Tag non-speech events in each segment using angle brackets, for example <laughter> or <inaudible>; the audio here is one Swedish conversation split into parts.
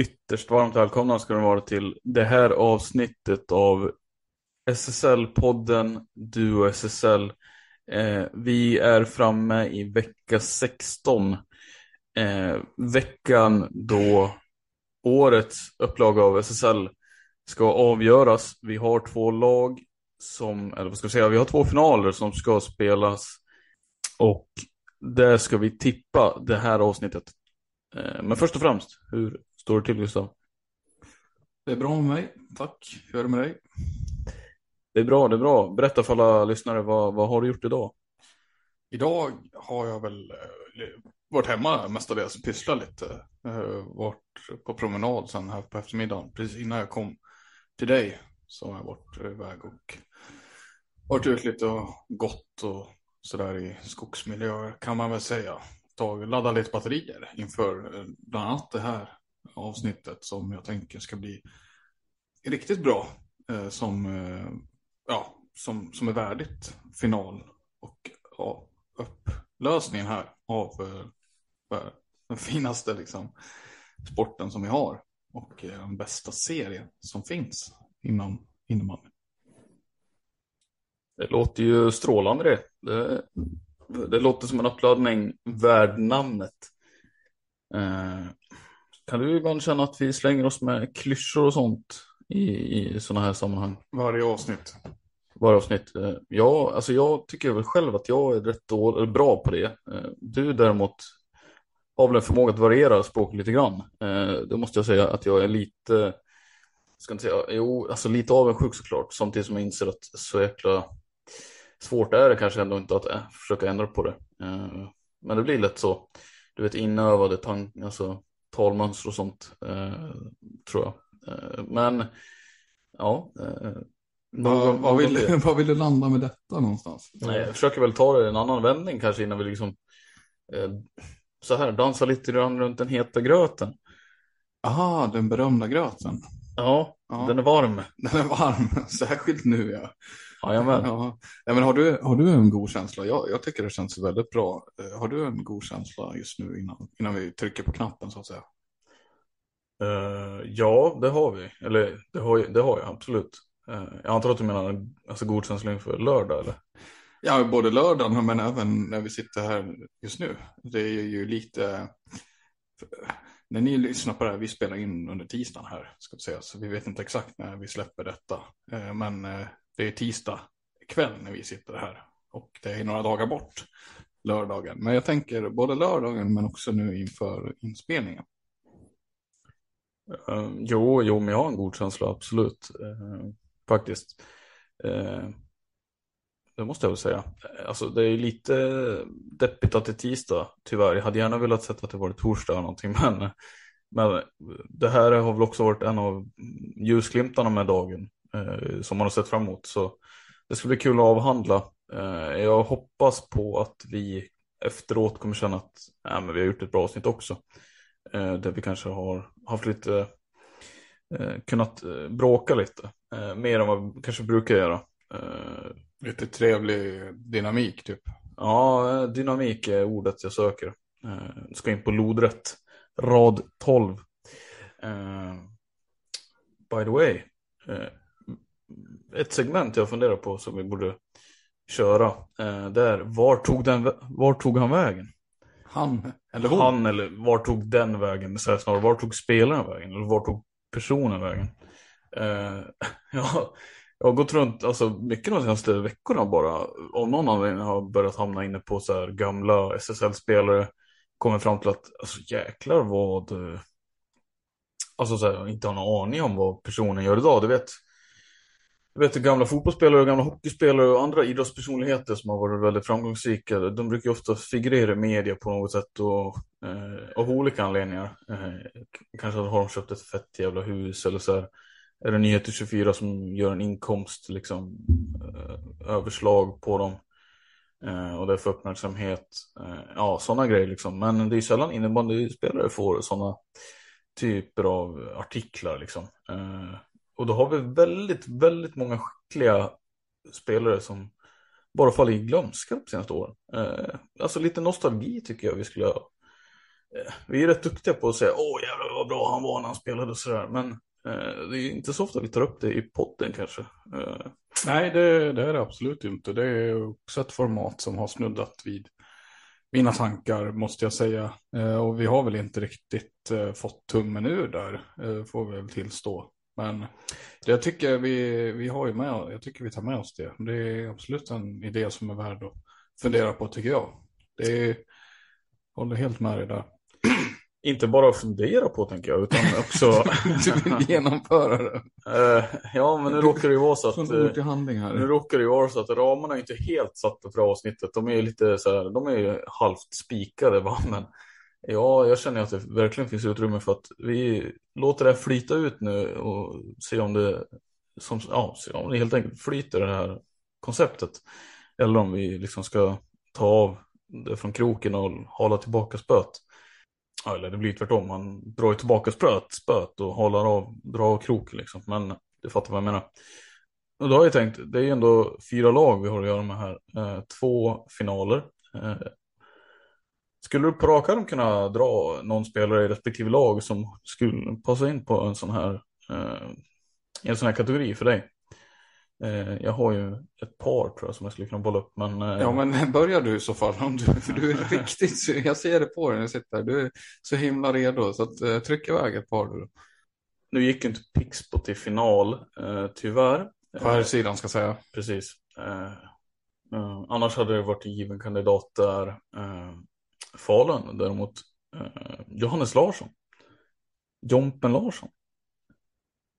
Ytterst varmt välkomna ska ni vara till det här avsnittet av SSL-podden Duo SSL. Eh, vi är framme i vecka 16. Eh, veckan då årets upplaga av SSL ska avgöras. Vi har två lag som, eller vad ska jag säga, vi har två finaler som ska spelas. Och där ska vi tippa det här avsnittet. Eh, men först och främst, hur står det till Gustav? Det är bra med mig, tack. Hur är det med dig? Det är bra, det är bra. Berätta för alla lyssnare, vad, vad har du gjort idag? Idag har jag väl eh, varit hemma mestadels, pysslat lite. Eh, varit på promenad sen här på eftermiddagen, precis innan jag kom till dig. Så har jag varit iväg och varit ut lite och gått och sådär i skogsmiljöer kan man väl säga. Tag, ladda lite batterier inför eh, bland annat det här avsnittet som jag tänker ska bli riktigt bra. Eh, som, eh, ja, som, som är värdigt final och ja, upplösningen här av eh, eh den finaste liksom, sporten som vi har och eh, den bästa serien som finns inom innebandy. Det låter ju strålande det. det. Det låter som en uppladdning värd namnet. Eh, kan du ibland känna att vi slänger oss med klyschor och sånt i, i sådana här sammanhang? Varje avsnitt. Varje avsnitt. Eh, ja, alltså jag tycker väl själv att jag är rätt då, bra på det. Eh, du däremot har väl en förmåga att variera språket lite grann. Eh, då måste jag säga att jag är lite, ska inte säga, jo, alltså lite avundsjuk såklart. Samtidigt som jag inser att så jäkla svårt är det kanske ändå inte att äh, försöka ändra på det. Men det blir lätt så. Du vet inövade tank, alltså, talmönster och sånt, eh, tror jag. Eh, men ja. Eh, vad, vad, vill, vad vill du landa med detta någonstans? Nej, jag försöker väl ta det i en annan vändning kanske innan vi liksom eh, så här dansar lite grann runt den heta gröten. Aha, den berömda gröten. Ja, ja, den är varm. Den är varm, <laughs> särskilt nu ja. Ja. ja, men har, du, har du en god känsla? Jag, jag tycker det känns väldigt bra. Eh, har du en god känsla just nu innan, innan vi trycker på knappen så att säga? Uh, ja, det har vi. Eller det har, det har jag absolut. Uh, jag antar att du menar alltså, god känsla inför lördag eller? Ja, både lördagen men även när vi sitter här just nu. Det är ju lite... När ni lyssnar på det här, vi spelar in under tisdagen här, ska vi säga, så vi vet inte exakt när vi släpper detta. Men det är tisdag kväll när vi sitter här och det är några dagar bort lördagen. Men jag tänker både lördagen men också nu inför inspelningen. Uh, jo, jo, men jag har en god känsla, absolut. Uh, faktiskt. Uh, det måste jag väl säga. Alltså, det är lite deppigt att det är tisdag, tyvärr. Jag hade gärna velat sett att det var torsdag eller någonting, men, men det här har väl också varit en av ljusglimtarna med dagen eh, som man har sett fram emot. Så det ska bli kul att avhandla. Eh, jag hoppas på att vi efteråt kommer känna att äh, men vi har gjort ett bra avsnitt också. Eh, där vi kanske har haft lite, eh, kunnat eh, bråka lite. Eh, mer än vad vi kanske brukar göra. Lite trevlig dynamik typ. Ja, dynamik är ordet jag söker. Eh, ska in på lodrätt. Rad 12. Eh, by the way. Eh, ett segment jag funderar på som vi borde köra. Eh, där, var tog, den, var tog han vägen? Han eller hon? Han eller var tog den vägen? Så här snarare, var tog spelaren vägen? Eller var tog personen vägen? Eh, <laughs> ja, jag har gått runt alltså, mycket de senaste veckorna bara. Av någon anledning har jag börjat hamna inne på så här gamla SSL-spelare. Kommer fram till att alltså jäklar vad. eh, Alltså så här, inte har någon aning om vad personen gör idag. Du vet. Jag vet gamla fotbollsspelare, gamla hockeyspelare och andra idrottspersonligheter som har varit väldigt framgångsrika. De brukar ju ofta figurera i media på något sätt och eh, av olika anledningar. Eh, kanske har de köpt ett fett jävla hus eller så här. Är det Nyheter 24 som gör en inkomst liksom eh, överslag på dem. Eh, och det får uppmärksamhet. Eh, ja, sådana grejer liksom. Men det är sällan innebandyspelare får sådana typer av artiklar liksom. Eh, och då har vi väldigt, väldigt många skickliga spelare som bara faller i glömska de senaste åren. Eh, alltså lite nostalgi tycker jag vi skulle ha. Eh, vi är rätt duktiga på att säga åh jävlar vad bra han var när han spelade och sådär. Men eh, det är inte så ofta vi tar upp det i podden kanske. Eh, Nej, det, det är det absolut inte. Det är också ett format som har snuddat vid mina tankar måste jag säga. Eh, och vi har väl inte riktigt eh, fått tummen ur där, eh, får vi väl tillstå. Men jag tycker vi, vi har ju med, jag tycker vi tar med oss det. Det är absolut en idé som är värd att fundera på tycker jag. Det är, håller helt med dig där. <clears throat> inte bara fundera på tänker jag, utan <laughs> också... Genomföra det. <laughs> Eh, ja, men nu råkar det ju vara så att... Eh, Nu råkar det vara så att ramarna är inte helt satta för avsnittet. De är ju lite så här, de är ju halvt spikade va, men ja, jag känner att det verkligen finns utrymme för att vi låter det här flyta ut nu och se om det, som, ja, se om det helt enkelt flyter det här konceptet. Eller om vi liksom ska ta av det från kroken och hala tillbaka spöet. Ja, eller det blir tvärtom, man drar ju tillbaka spöet, spöet och halar av, drar av kroken liksom. Men du fattar vad jag menar. Och då har jag tänkt, det är ju ändå fyra lag vi har att göra med här. Eh, två finaler. Eh, skulle du på rak arm kunna dra någon spelare i respektive lag som skulle passa in på en sån här, eh, en sån här kategori för dig? Eh, jag har ju ett par tror jag som jag skulle kunna bolla upp. Men, eh, Ja, men börjar du i så fall. Om du, för du är riktigt, jag ser det på dig när jag sitter här. Du är så himla redo. Så att, eh, tryck iväg ett par du. Nu gick ju inte Pixbo till final, eh, tyvärr. På här sidan ska säga. Precis. Eh, annars hade det varit en given kandidat där. Falun däremot. Eh, Johannes Larsson. Jompen Larsson.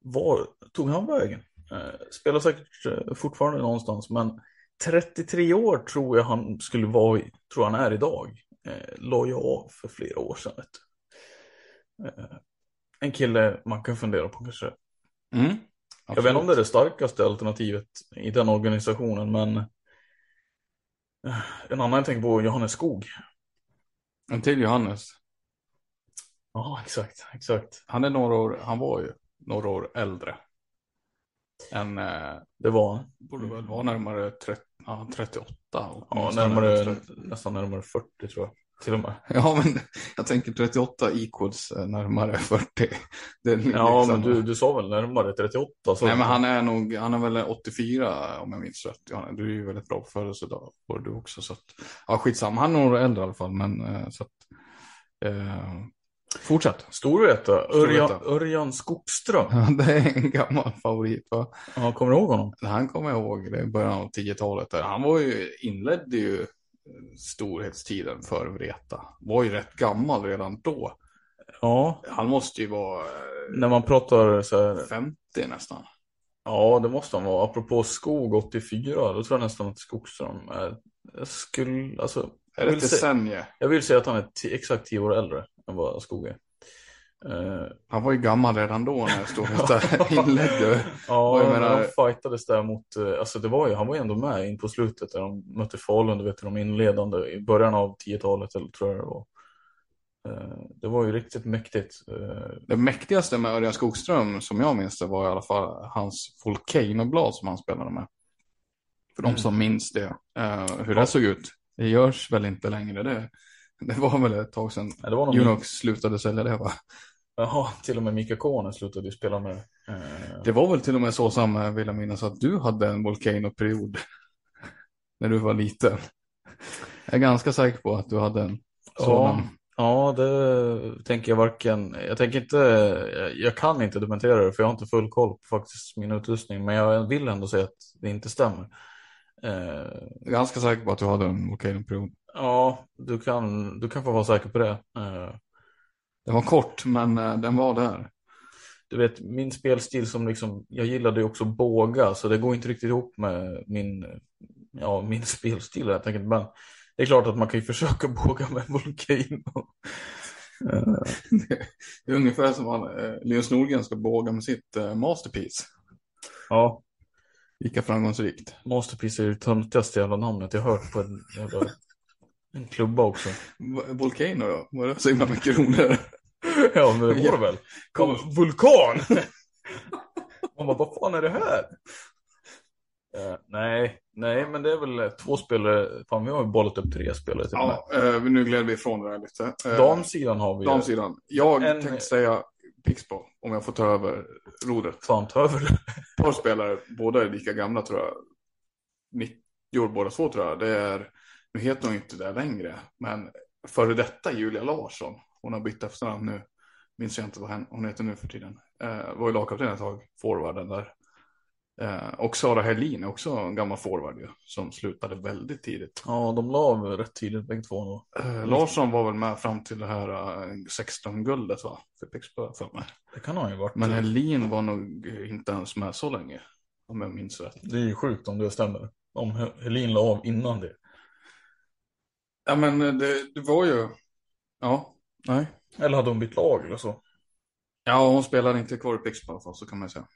Var tog han vägen? Eh, spelar säkert eh, fortfarande någonstans men 33 år tror jag han skulle vara tror han är idag. Eh, la jag av för flera år sedan. Eh, en kille man kan fundera på kanske. Mm. Jag vet inte om det är det starkaste alternativet i den organisationen, men eh, en annan jag tänker på är Johannes Skog. En till Johannes. Ja, exakt, exakt. Han är några år, han var ju några år äldre. Än, eh, Det var han. borde väl vara närmare 30, ja, 38. Ja, närmare, nästan närmare 40 tror jag. Till och med. Ja, men jag tänker 38 equals eh, närmare 40. Det är Ja, liksom- men du, du sa väl närmare 38? Så Nej, men han är nog, han är väl 84 om jag minns rätt. Ja, du är ju väldigt bra på födelsedag, var du också. Så att, ja, skitsamma, han är några äldre i alla fall. Men eh, så att, eh, fortsätt. Storvreta, Örjan. Örjan Skogström. Ja, det är en gammal favorit. Va? Ja, kommer du ihåg honom? Han kommer jag ihåg, det är början av 10-talet. där. Han var ju, inledde ju storhetstiden för Vreta. Var ju rätt gammal redan då. Ja, Han måste ju vara eh, när man pratar så här. 50 nästan. Ja, det måste han vara. Apropå skog 84, då tror jag nästan att Skogström är, jag skulle, alltså. Är jag det decennium? Jag vill säga att han är exakt tio år äldre än vad Skog är. Eh, Han var ju gammal redan då när Storvreta <laughs> inledde. ja, Och jag jag menar- de fightades där mot, eh, alltså det var ju, han var ju ändå med in på slutet där de mötte Falun, du vet de inledande i början av 10-talet eller tror jag det var. Eh, det var ju riktigt mäktigt. Det mäktigaste med Örjan Skogström som jag minns det var i alla fall hans Volcano-blad som han spelade med. För de Mm. som minns det, hur det såg ut. Det görs väl inte längre det. Det var väl ett tag sedan Ja, slutade sälja det va? Jaha, till och med Mika Konen slutade ju spela med. Eh, Det var väl till och med så Sam, vill jag minnas, att du hade en Volcano-period <laughs> när du var liten. Jag är ganska säker på att du hade en sådan. Ja, det tänker jag varken. Jag tänker inte. Jag, kan inte dementera det för jag har inte full koll på faktiskt min utrustning. Men jag vill ändå säga att det inte stämmer. Eh, ganska säker på att du hade en Volcano-period. ja, du kan, du kan få vara säker på det. Eh, Den var kort, men eh, den var där. du vet, min spelstil som liksom, jag gillade ju också båga, så det går inte riktigt ihop med min, ja, min <laughs> spelstil helt enkelt. Men det är klart att man kan ju försöka <laughs> båga med Volcano. Eh, Det är ungefär som att eh, Linus Nordgren ska båga med sitt eh, masterpiece. ja, Lika framgångsrikt. Masterpiece är det töntigaste jävla namnet jag hört på en jävla en klubba också. Volcano då? Var det så himla mycket roligare? <laughs> Ja, men det var det väl. Kom, vulkan! <laughs> Man bara, vad fan är det här? Eh, nej, nej, men det är väl eh, två spelare. Fan, vi har ju bollat upp tre spelare till. Ja, eh, nu gled vi ifrån det här lite. Eh, Damsidan har vi. Damsidan. Jag En- tänkte säga Pixbo, om jag får ta över rodret. Fan, ta över. Ett par spelare, båda är lika gamla tror jag. 90 år båda två tror jag. Det är, nu heter hon inte det längre, men före detta Julia Larsson. Hon har bytt efternamn nu. Minns jag inte vad hon heter nu för tiden. Eh, var ju lagkapten ett tag, forwarden där. Eh, och Sara Helin är också en gammal forward ju, som slutade väldigt tidigt. Ja, de la av rätt tidigt bägge två. Eh, Larsson var väl med fram till det här eh, 16-guldet va? För Pixbo för mig. Det kan han ju varit. Men Helin var nog inte ens med så länge. Om jag minns rätt. Det är ju sjukt om det stämmer. Om He- Helin la av innan det. Ja men eh, det, det var ju. Ja. Nej. Eller hade hon bytt lag eller så. Ja hon spelade inte kvar i Pixbo i alla fall så kan man säga.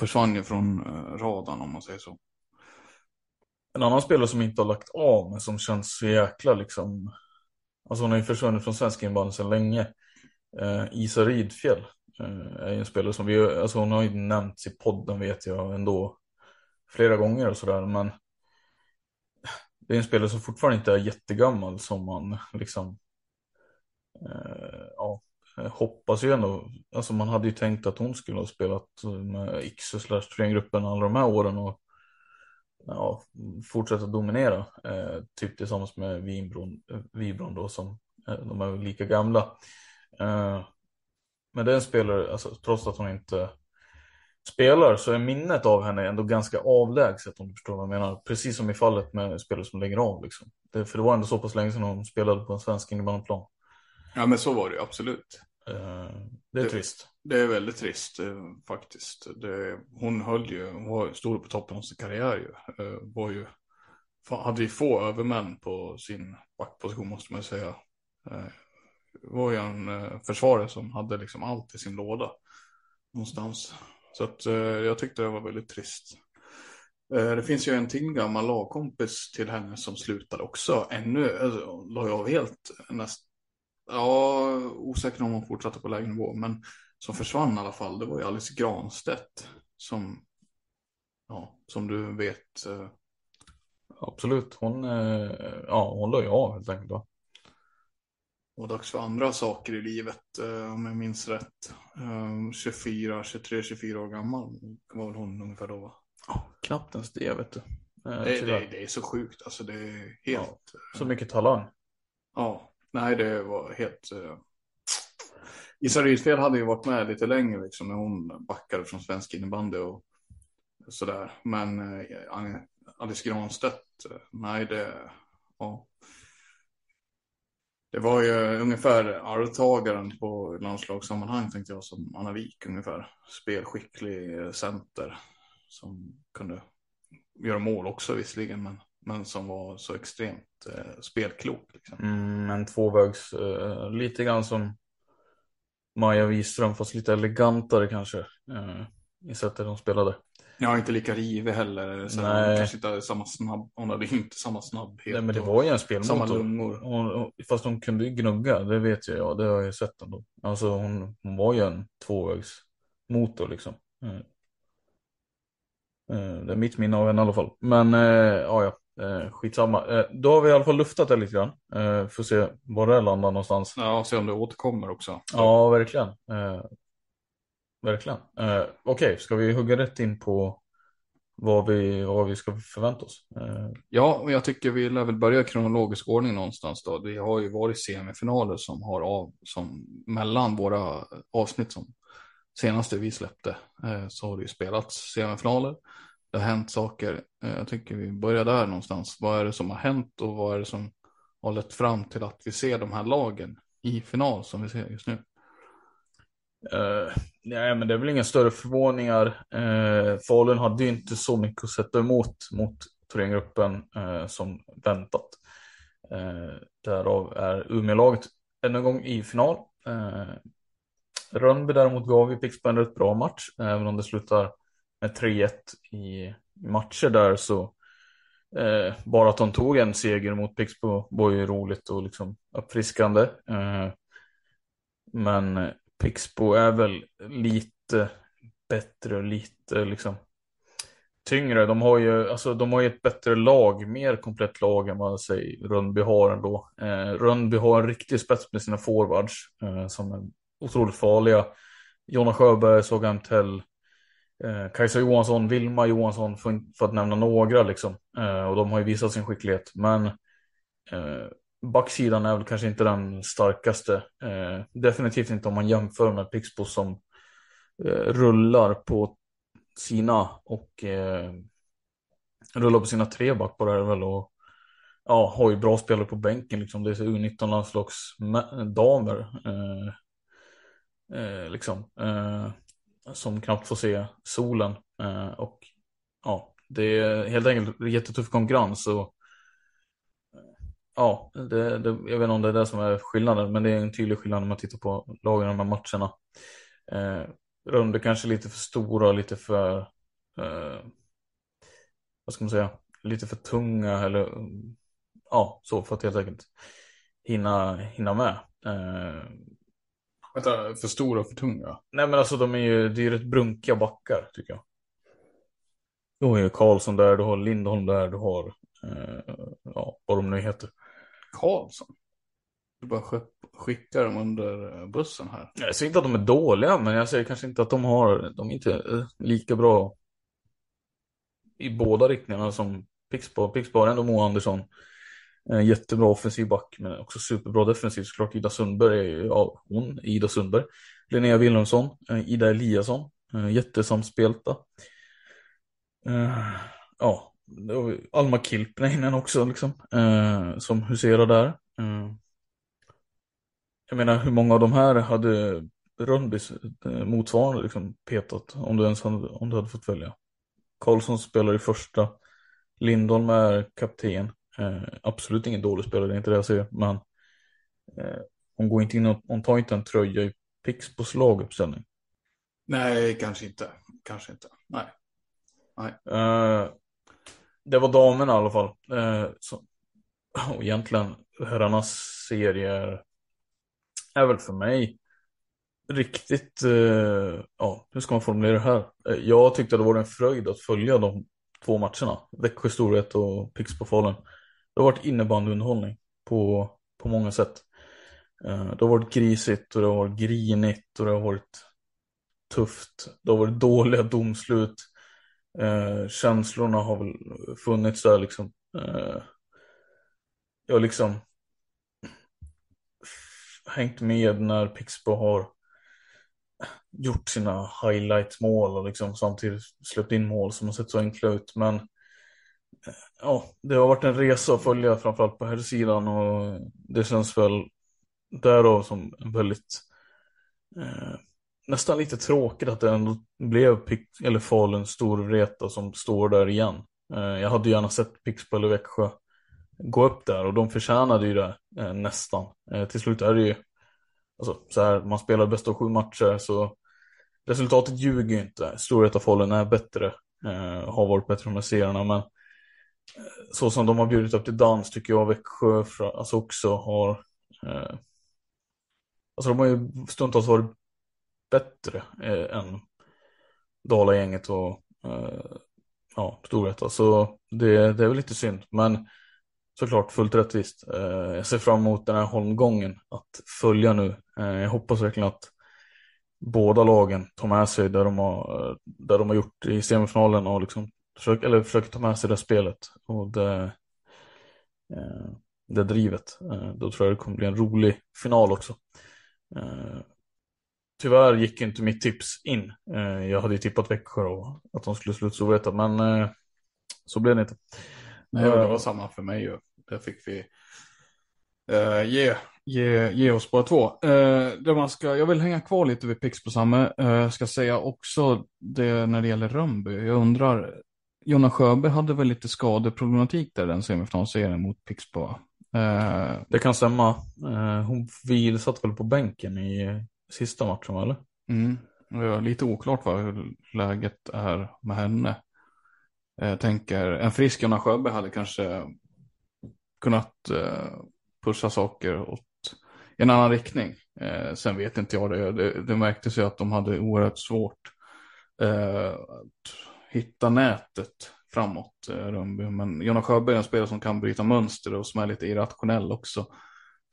Försvann ju från eh, radarn om man säger så. En annan spelare som inte har lagt av men som känns så jäkla liksom. Alltså hon har ju försvunnit från svensk innebandy sedan länge. Eh, Isa Rydfjäll eh, är ju en spelare som vi, alltså hon har ju nämnts i podden vet jag ändå flera gånger och sådär men det är en spelare som fortfarande inte är jättegammal som man liksom eh, ja, eh, hoppas ju ändå, alltså man hade ju tänkt att hon skulle ha spelat med X slash gruppen alla de här åren och ja, fortsätta dominera, eh, typ tillsammans med Wibron, Vibron eh, då som, eh, de är lika gamla. Eh, men det är en spelare, alltså, trots att hon inte spelar så är minnet av henne ändå ganska avlägset om du förstår vad jag menar. Precis som i fallet med spelare som lägger av liksom. Det, för det var ändå så pass länge sedan hon spelade på en svensk innebandyplan. Ja men så var det absolut. Eh, det är Det- trist. Det är väldigt trist eh, faktiskt. Det, hon höll ju, hon var, stod på toppen av sin karriär ju. Eh, var ju hade ju få övermän på sin backposition måste man säga. Var ju en försvarare som hade liksom allt i sin låda. Någonstans. Så att eh, jag tyckte det var väldigt trist. Eh, det finns ju en till gammal lagkompis till henne som slutade också. Ännu, alltså, la jag av helt näst, Ja, osäker om hon fortsatte på lägre nivå, men som försvann i alla fall, det var ju Alice Granstedt som, ja, som du vet. eh, Absolut. Hon, eh, ja, hon la ju av helt enkelt. Va? Var dags för andra saker i livet, eh, om jag minns rätt. Eh, 24, 23, 24 år gammal var väl hon ungefär då va? Knappt ens det vet du. Eh, Det, det, det är så sjukt, alltså det är helt, Så mycket talang. ja, nej det var helt. Eh... Isa Rydfjäll hade ju varit med lite längre liksom när hon backade från svensk innebandy och sådär. Men eh, Alice Granstedt, eh, nej det, ja. Det var ju ungefär arvtagaren på landslagssammanhang tänkte jag som Anna Wik ungefär. Spelskicklig center som kunde göra mål också visserligen men, men som var så extremt eh, spelklok. Liksom. Mm, en tvåvägs, eh, lite grann som Maja Wiström fast lite elegantare kanske. Eh, I sättet de spelade. Ja, inte lika rivig heller. Så Nej. kanske inte samma snabb, hon hade inte samma snabbhet. Nej men det och var ju en samma spelmotor. lungor. Hon, fast hon kunde ju gnugga, det vet jag, ja, det har jag ju sett ändå. Alltså hon, hon var ju en tvåvägsmotor liksom. Eh, eh, det är mitt minne av henne i alla fall. Men eh, ja, ja, eh, skitsamma. Eh, då har vi i alla fall luftat det lite grann. Eh, får se var det landar någonstans. Ja, se om det återkommer också. Ja, verkligen. Eh, verkligen. Eh, Okej, okay, ska vi hugga rätt in på vad vi, vad vi ska förvänta oss? Eh. Ja, och jag tycker vi lär väl börja i kronologisk ordning någonstans då. Det har ju varit semifinaler som har av, som mellan våra avsnitt som senaste vi släppte eh, så har det ju spelats semifinaler. Det har hänt saker. Eh, jag tycker vi börjar där någonstans. Vad är det som har hänt och vad är det som har lett fram till att vi ser de här lagen i final som vi ser just nu? Uh, nej, men det är väl inga större förvåningar. Uh, Falun hade ju inte så mycket att sätta emot mot Thorengruppen uh, som väntat. Uh, därav är Umeålaget ännu en gång i final. Uh, Rönnby däremot gav ju Pixbo en rätt bra match, även om det slutar med 3-1 i matcher där så eh, bara att de tog en seger mot Pixbo var ju roligt och liksom uppfriskande. Eh, men Pixbo är väl lite bättre och lite liksom tyngre. De har ju, alltså, de har ju ett bättre lag, mer komplett lag än vad Rönnby har ändå. Eh, Rönnby har en riktig spets med sina forwards eh, som är otroligt farliga. Jonna Sjöberg, Sogan Tell, eh, Kajsa Johansson, Vilma Johansson för, för, att nämna några liksom. Eh, och de har ju visat sin skicklighet. Men eh, backsidan är väl kanske inte den starkaste. Eh, definitivt inte om man jämför med Pixbo som eh, rullar på sina och eh, rullar på sina tre backpar är väl och ja, har ju bra spelare på bänken liksom. Det är U19 landslagsdamer. Eh, eh, liksom. Eh, som knappt får se solen. Eh, och ja, det är helt enkelt jättetuff konkurrens. Och, ja, det, det, jag vet inte om det är det som är skillnaden, men det är en tydlig skillnad när man tittar på lagen i de här matcherna. Eh, Rönnby kanske lite för stora, lite för, eh, vad ska man säga, lite för tunga eller ja, så för att helt enkelt hinna, hinna med. Eh, Vänta, för stora och för tunga? Nej men alltså de är ju, det är ju rätt brunkiga backar tycker jag. Du har ju Karlsson där, du har Lindholm där, du har, eh, ja vad de nu heter. Karlsson? Du bara skickar dem under eh, bussen här. Jag säger inte att de är dåliga, men jag säger kanske inte att de har, de är inte eh, lika bra i båda riktningarna som Pixbo. Pixbo har ändå Moa Andersson en jättebra offensiv back, men också superbra defensiv såklart. Ida Sundberg, är ju... ja, hon, Ida Sundberg. Linnea Wilhelmsson, eh, Ida Eliasson, jättesamspelta. Ja, Alma Kilpinen också liksom, som huserar där. Jag menar, hur många av de här hade Rönnbys motsvarande liksom petat om du ens hade, om du hade fått välja? Karlsson spelar i första, Lindholm är kapten, Eh, absolut ingen dålig spelare, det är inte det jag säger. Men eh, hon går inte in och hon tar inte en tröja i Pixbos laguppställning. Nej, kanske inte. Kanske inte. Nej. Nej. Det var damerna i alla fall. Eh, så, och egentligen herrarnas serier är väl för mig riktigt, eh, ja, hur ska man formulera det här? Eh, jag tyckte det var en fröjd att följa de två matcherna. Växjö Storhet och Pixbo Falun. Det har varit innebandyunderhållning på, på många sätt. Eh, det har varit grisigt och det har varit grinigt och det har varit tufft. Det har varit dåliga domslut. Eh, känslorna har väl funnits där liksom. Eh, jag har liksom hängt med när Pixbo har gjort sina highlight-mål och liksom samtidigt släppt in mål som har sett så enkla ut. Men eh, ja, det har varit en resa att följa framförallt på här sidan och det känns väl därav som en väldigt eh, nästan lite tråkigt att det ändå blev Pix eller Falun Storvreta som står där igen. Eh, jag hade gärna sett Pixbo eller Växjö gå upp där och de förtjänade ju det eh, nästan. Eh, till slut är det ju alltså, så här, man spelar bäst av sju matcher så resultatet ljuger ju inte. Storvreta Falun är bättre, eh, har varit bättre de här serierna men eh, så som de har bjudit upp till dans tycker jag Växjö alltså också har eh, Alltså de har ju stundtals varit bättre eh, än Dalagänget och eh, ja, Storvreta. Så det, det är väl lite synd. Men såklart fullt rättvist. Eh, jag ser fram emot den här holmgången att följa nu. Eh, jag hoppas verkligen att båda lagen tar med sig där de har, eh, där de har gjort i semifinalen och liksom försök, eller försöker ta med sig det spelet och det, eh, det drivet. Eh, då tror jag det kommer bli en rolig final också. Eh, Tyvärr gick inte mitt tips in. Jag hade ju tippat Växjö och att de skulle sluta så veta, men så blev det inte. Nej, det var samma för mig ju. Där fick vi uh, ge, ge, ge oss bara två. Uh, det man ska, jag vill hänga kvar lite vid Pixbo Samme. Uh, ska säga också det när det gäller Rönnby. Jag undrar, Jonna Sjöberg hade väl lite skadeproblematik där den semifinalserien mot Pixbo? Uh, det kan stämma. Uh, hon satt väl på bänken i sista matchen eller? Mm. Lite oklart vad läget är med henne. Eh, jag tänker, en frisk Jonna Sjöberg hade kanske kunnat eh, pusha saker åt en annan riktning. Eh, sen vet inte jag det. Det, det märktes ju att de hade oerhört svårt att hitta nätet framåt, Rönnby. Men Jonna Sjöberg är en spelare som kan bryta mönster och som är lite irrationell också.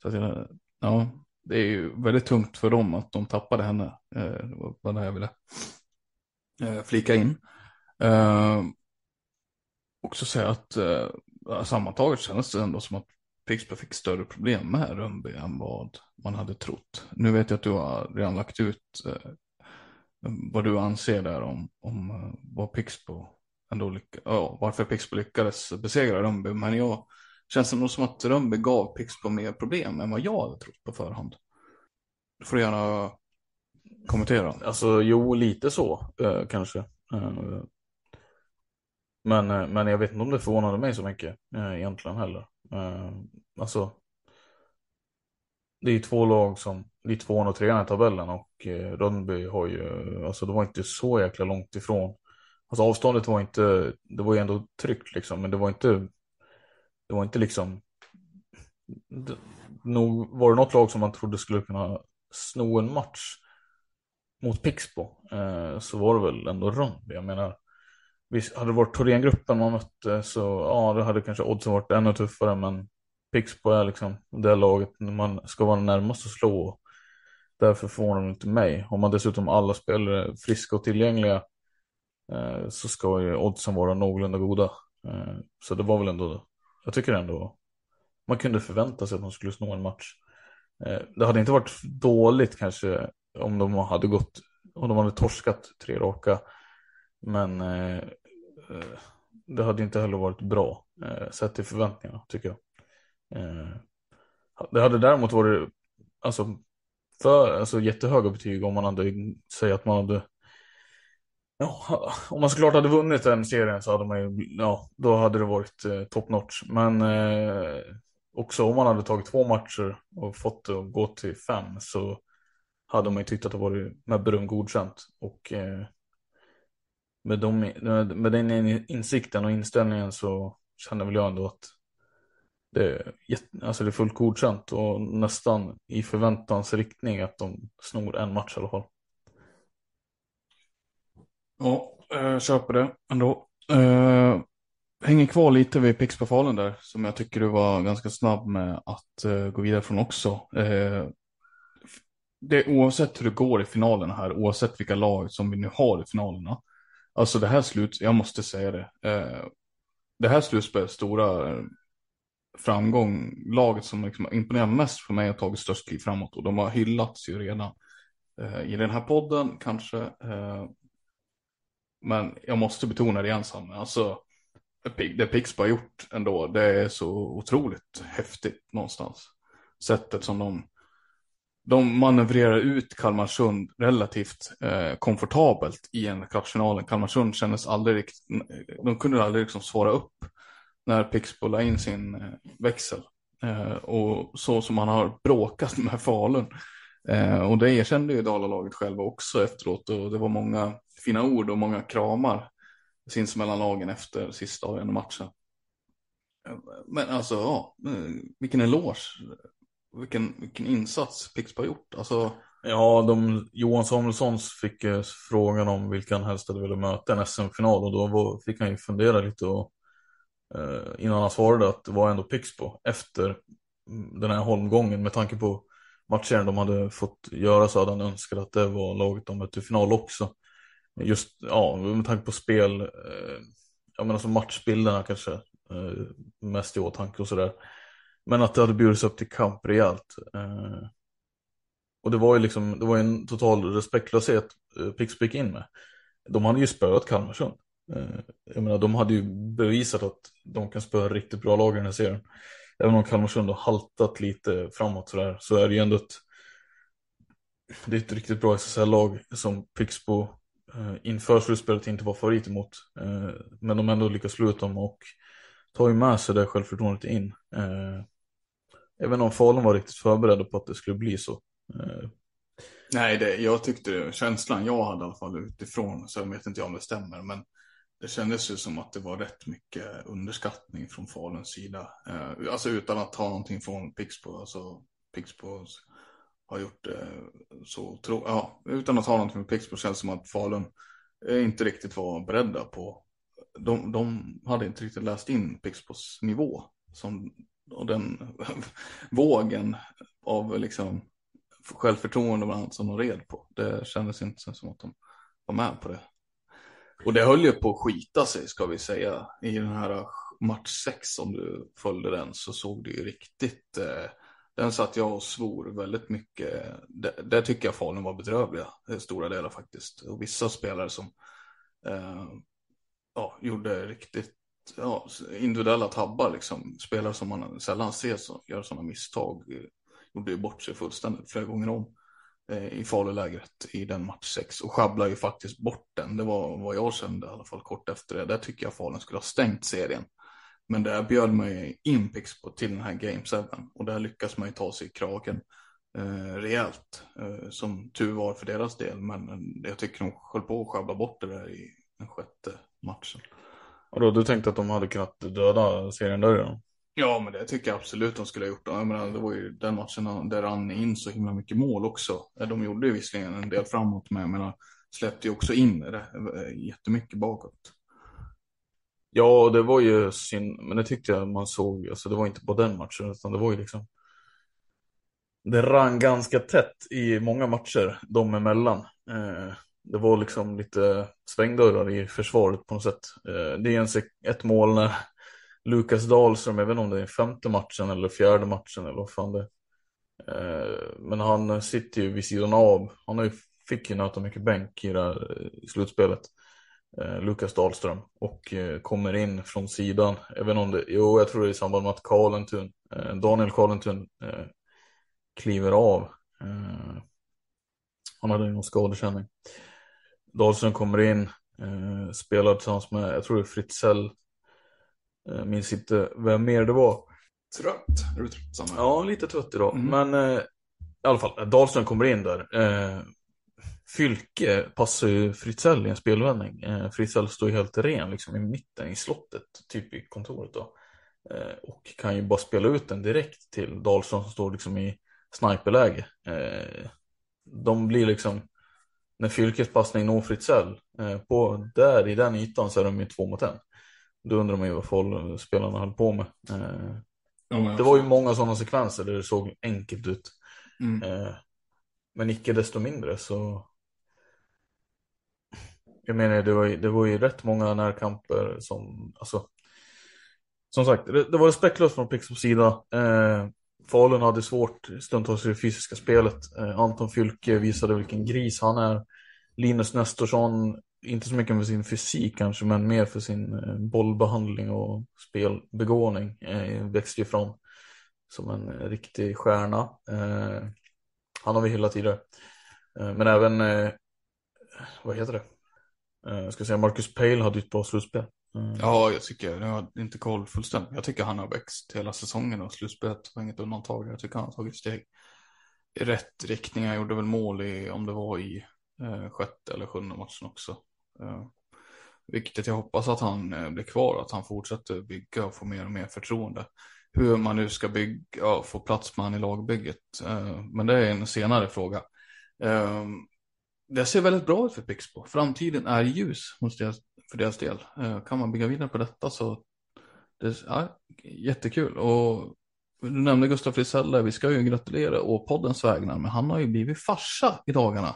Så att, ja, det är ju väldigt tungt för dem att de tappade henne. Eh, det var det jag ville eh, flika in. Eh, också säga att eh, sammantaget kändes det ändå som att Pixbo fick större problem med Rönnby än vad man hade trott. Nu vet jag att du har redan lagt ut eh, vad du anser där om, om eh, vad Pixbo ändå lyck ja, varför Pixbo lyckades besegra Rönnby. Men jag känns det nog som att Rönnby gav Pixbo mer problem än vad jag hade trott på förhand. Du får gärna kommentera. Alltså jo, lite så eh, kanske. Eh, men, eh, men jag vet inte om det förvånade mig så mycket eh, egentligen heller. Eh, alltså, det är två lag som, det är tvåan och trean i tabellen och eh, Rönnby har ju, alltså det var inte så jäkla långt ifrån. Alltså avståndet var inte, det var ju ändå tryggt liksom, men det var inte, det var inte liksom, det, nog var det något lag som man trodde skulle kunna sno en match mot Pixbo eh, så var det väl ändå Rönnby. Jag menar, Visst, hade det varit Thorengruppen man mötte så ja, det hade kanske oddsen varit ännu tuffare. Men Pixbo är liksom det laget man ska vara närmast att slå. Därför förvånar det inte mig. Om man dessutom alla spelare friska och tillgängliga eh, så ska ju oddsen vara någorlunda goda. Eh, så det var väl ändå, jag tycker ändå, man kunde förvänta sig att de skulle snå en match. Eh, det hade inte varit dåligt kanske om de hade gått, om de hade torskat tre raka. Men eh, eh, det hade inte heller varit bra sett till förväntningarna tycker jag. Det hade däremot varit alltså, för, alltså, jättehöga betyg om man hade säg att man hade Ja, om man såklart hade vunnit den serien så hade man ju, ja, då hade det varit eh, top notch. Men eh, också om man hade tagit två matcher och fått det att gå till fem så hade man ju tyckt att det varit med beröm godkänt. Och eh, med, de, med den insikten och inställningen så känner väl jag ändå att det är, alltså det är fullt godkänt och nästan i förväntans riktning att de snor en match i alla fall. Ja, jag köper det ändå. Uh, hänger kvar lite vid Pixbefalen där som jag tycker du var ganska snabb med att uh, gå vidare från också. Uh, det, oavsett hur det går i finalerna här, oavsett vilka lag som vi nu har i finalerna, Alltså det här slut, jag måste säga det. Det här slutspelet, stora framgång, laget som liksom imponerar mest för mig har tagit störst kliv framåt och de har hyllats ju redan i den här podden kanske. Men jag måste betona det ensam. Alltså det Pixbo har gjort ändå, det är så otroligt häftigt någonstans. Sättet som de de manövrerar ut Kalmarsund relativt eh, komfortabelt i en kvartsfinal. Kalmarsund kändes aldrig riktigt, de kunde aldrig liksom svara upp när Pixbo la in sin eh, växel. Eh, och så som man har bråkat <laughs> med Falun. Eh, och det erkände ju Dalalaget själva också efteråt och det var många fina ord och många kramar sinsemellan lagen efter sista avgörande matchen. Men alltså, ja, vilken eloge vilken, vilken insats Pixbo har gjort. Alltså, Ja, de, Johan Samuelssons fick eh, frågan om vilka han helst hade velat möta i en SM-final och då var, fick han ju fundera lite och eh, innan han svarade att det var ändå Pixbo efter den här holmgången med tanke på matchen de hade fått göra så hade han önskat att det var laget de mötte i final också. Just ja, med tanke på spel, eh, jag menar alltså som matchbilderna kanske eh, mest i åtanke och sådär. Men att det hade bjudits upp till kamp rejält. Eh, och det var ju liksom, det var en total respektlöshet eh, Pixbo gick in med. De hade ju spöat Kalmarsund. Eh, jag menar, de hade ju bevisat att de kan spöa riktigt bra lag i den här serien. Även om Kalmarsund har haltat lite framåt sådär, så är det ju ändå ett, det är ett riktigt bra SSL-lag som Pixbo Eh, inför slutspelet inte var favorit emot. Eh, men de ändå lyckas slå ut dem och tar ju med sig det självförtroendet in. Eh, även om Falun var riktigt förberedda på att det skulle bli så. Eh, Nej, det, jag tyckte det, känslan jag hade i alla fall utifrån, så jag vet inte om det stämmer, men det kändes ju som att det var rätt mycket underskattning från Faluns sida. Eh, alltså utan att ta någonting från Pixbo. Alltså Pixbo har gjort det så tro, ja, utan att ta någonting med Pixbo känns det som att Falun eh, inte riktigt var beredda på. De, de hade inte riktigt läst in Pixbos nivå som, och den <laughs> vågen av liksom självförtroende och annat som de red på. Det kändes inte som att de var med på det. Och det höll ju på att skita sig ska vi säga. I den här match 6 om du följde den så såg det ju riktigt. Eh, den satt jag och svor väldigt mycket. Där, där tycker jag Falun var bedrövliga. Eh, stora delar faktiskt. Och vissa spelare som eh, ja, gjorde riktigt ja, individuella tabbar liksom. Spelare som man sällan ser som gör sådana misstag. Eh, gjorde ju bort sig fullständigt flera gånger om. Eh, i falulägret i den match 6 och sjabblar ju faktiskt bort den. Det var vad jag kände i alla fall kort efter det. Där tycker jag Falun skulle ha stängt serien. Men där bjöd man ju in Pixbo till den här Game 7 och där lyckas man ju ta sig i kragen eh, rejält. Eh, som tur var för deras del, men jag tycker de höll på att sjabbla bort det där i den sjätte matchen. Och då du tänkte att de hade kunnat döda serien där redan? Ja, men det tycker jag absolut de skulle ha gjort. Jag menar, det var ju den matchen där rann in så himla mycket mål också. De gjorde ju visserligen en del framåt med, men släppte ju också in det jättemycket bakåt. Ja, det var ju synd, men det tyckte jag man såg. Alltså, det var inte på den matchen, utan det var ju liksom. Det rann ganska tätt i många matcher, de emellan. Eh, det var liksom lite svängdörrar i försvaret på något sätt. Eh, det är ens ett mål när Lukas Dahlström, jag vet inte om det är femte matchen eller fjärde matchen eller vad fan det är. Eh, men han sitter ju vid sidan av. Han har ju, fick ju nöta mycket bänk i det här eh, slutspelet. Eh, Lukas Dahlström och eh, kommer in från sidan. Inte om det, jo jag tror det är i samband med att Karlentun, Daniel Karlentun kliver av. Han hade någon skadekänning. Dahlström kommer in, spelar tillsammans med, jag tror det är Fritzell minns inte vem mer det var. Trött? Är du trött? Ja, lite trött idag. Mm. Men eh, i alla fall, Dahlström kommer in där. Eh, Fylke passar ju Fritzell i en spelvändning. Eh, Fritzell står ju helt ren liksom i mitten i slottet, typ i kontoret då. Eh, och kan ju bara spela ut den direkt till Dahlström som står liksom i sniperläge. Eh, de blir liksom, när Fylkes passning når Fritzell, eh, på, där i den ytan så är de ju två mot en. Då undrar man ju vad spelarna höll på med. Eh, ja, det var ju många sådana sekvenser där det såg enkelt ut. Mm. Men icke desto mindre så. Jag menar det var, ju, det var ju rätt många närkamper som, alltså. Som sagt, det, det var respektlöst från Pixbos sida. Eh, Falun hade svårt stundtals i det fysiska spelet. Eh, Anton Fylke visade vilken gris han är. Linus Nestorsson inte så mycket för sin fysik kanske, men mer för sin eh, bollbehandling och spelbegåvning. Eh, växte ju fram som en eh, riktig stjärna. Eh, han har vi hyllat tidigare. Eh, men även, eh, vad heter det? Jag ska säga Marcus Pale hade ett bra slutspel. Ja, jag tycker, jag har inte koll fullständigt. Jag tycker han har växt hela säsongen och slutspelet var inget undantag. Jag tycker han har tagit steg i rätt riktning. Han gjorde väl mål i, om det var i eh, sjätte eller sjunde matchen också. Eh, vilket jag hoppas att han eh, blir kvar, att han fortsätter bygga och få mer och mer förtroende. Hur man nu ska bygga och få plats med han i lagbygget. Eh, men det är en senare fråga. Um, det ser väldigt bra ut för Pixbo. Framtiden är ljus för deras del. Uh, kan man bygga vidare på detta så det ja, jättekul. Och du nämnde Gustav Frisell vi ska ju gratulera och poddens vägnar, men han har ju blivit farsa i dagarna.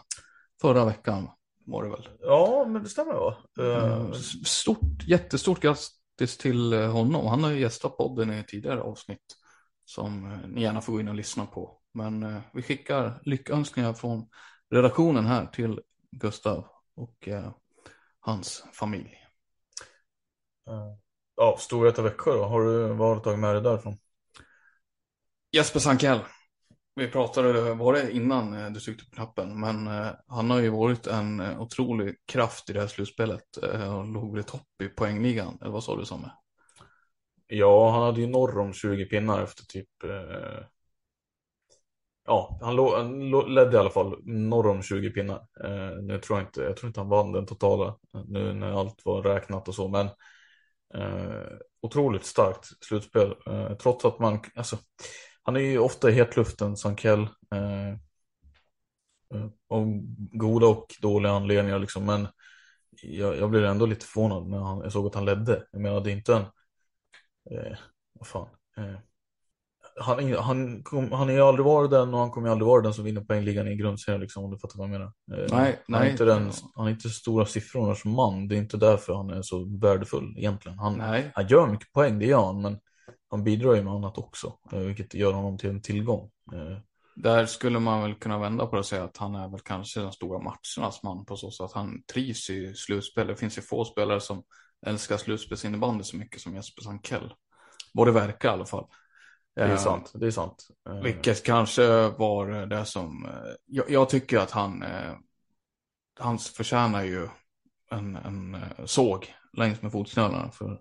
Förra veckan var det väl? Ja, men det stämmer va? Uh, stort, jättestort grattis till honom. Han har ju gästat podden i tidigare avsnitt som ni gärna får gå in och lyssna på. Men uh, vi skickar lyckönskningar från redaktionen här till Gustav och hans familj. Ja, Storvreta Växjö då, har du, vad har du tagit med dig därifrån? Jesper Sankell. Vi pratade, var det innan eh, du tryckte på knappen, men eh, han har ju varit en eh, otrolig kraft i det här slutspelet och låg i topp i poängligan, eller vad sa du Samme? Ja, han hade ju norr om 20 pinnar efter typ Ja, han, låg, han ledde i alla fall norr om 20 pinnar. nu tror jag inte, jag tror inte han vann den totala nu när allt var räknat och så, men eh, otroligt starkt slutspel. Eh, trots att man, alltså han är ju ofta i hetluften, Sankell. Eh, eh, om goda och dåliga anledningar liksom. Men jag, jag blev ändå lite förvånad när han, jag såg att han ledde. Jag menar, det är inte en... Eh, vad fan. Eh, han, han, kom, han har ju aldrig varit den och han kommer ju aldrig vara den som vinner poängligan i grundserien liksom, om du fattar vad jag menar. Eh, nej, han, nej. Är inte den, han är inte stora siffrorna som man. Det är inte därför han är så värdefull egentligen. Han, nej. han gör mycket poäng, det gör han, men han bidrar ju med annat också, eh, vilket gör honom till en tillgång. Eh, Där skulle man väl kunna vända på det och säga att han är väl kanske den stora matchernas man på så sätt att han trivs i slutspel. Det finns ju få spelare som älskar slutspelsinnebandy så mycket som Jesper Sankell. Både verkar i alla fall. Det är sant, det är sant. Vilket kanske var det som, jag, jag tycker att han, han förtjänar ju en, en såg längs med fotknölarna. För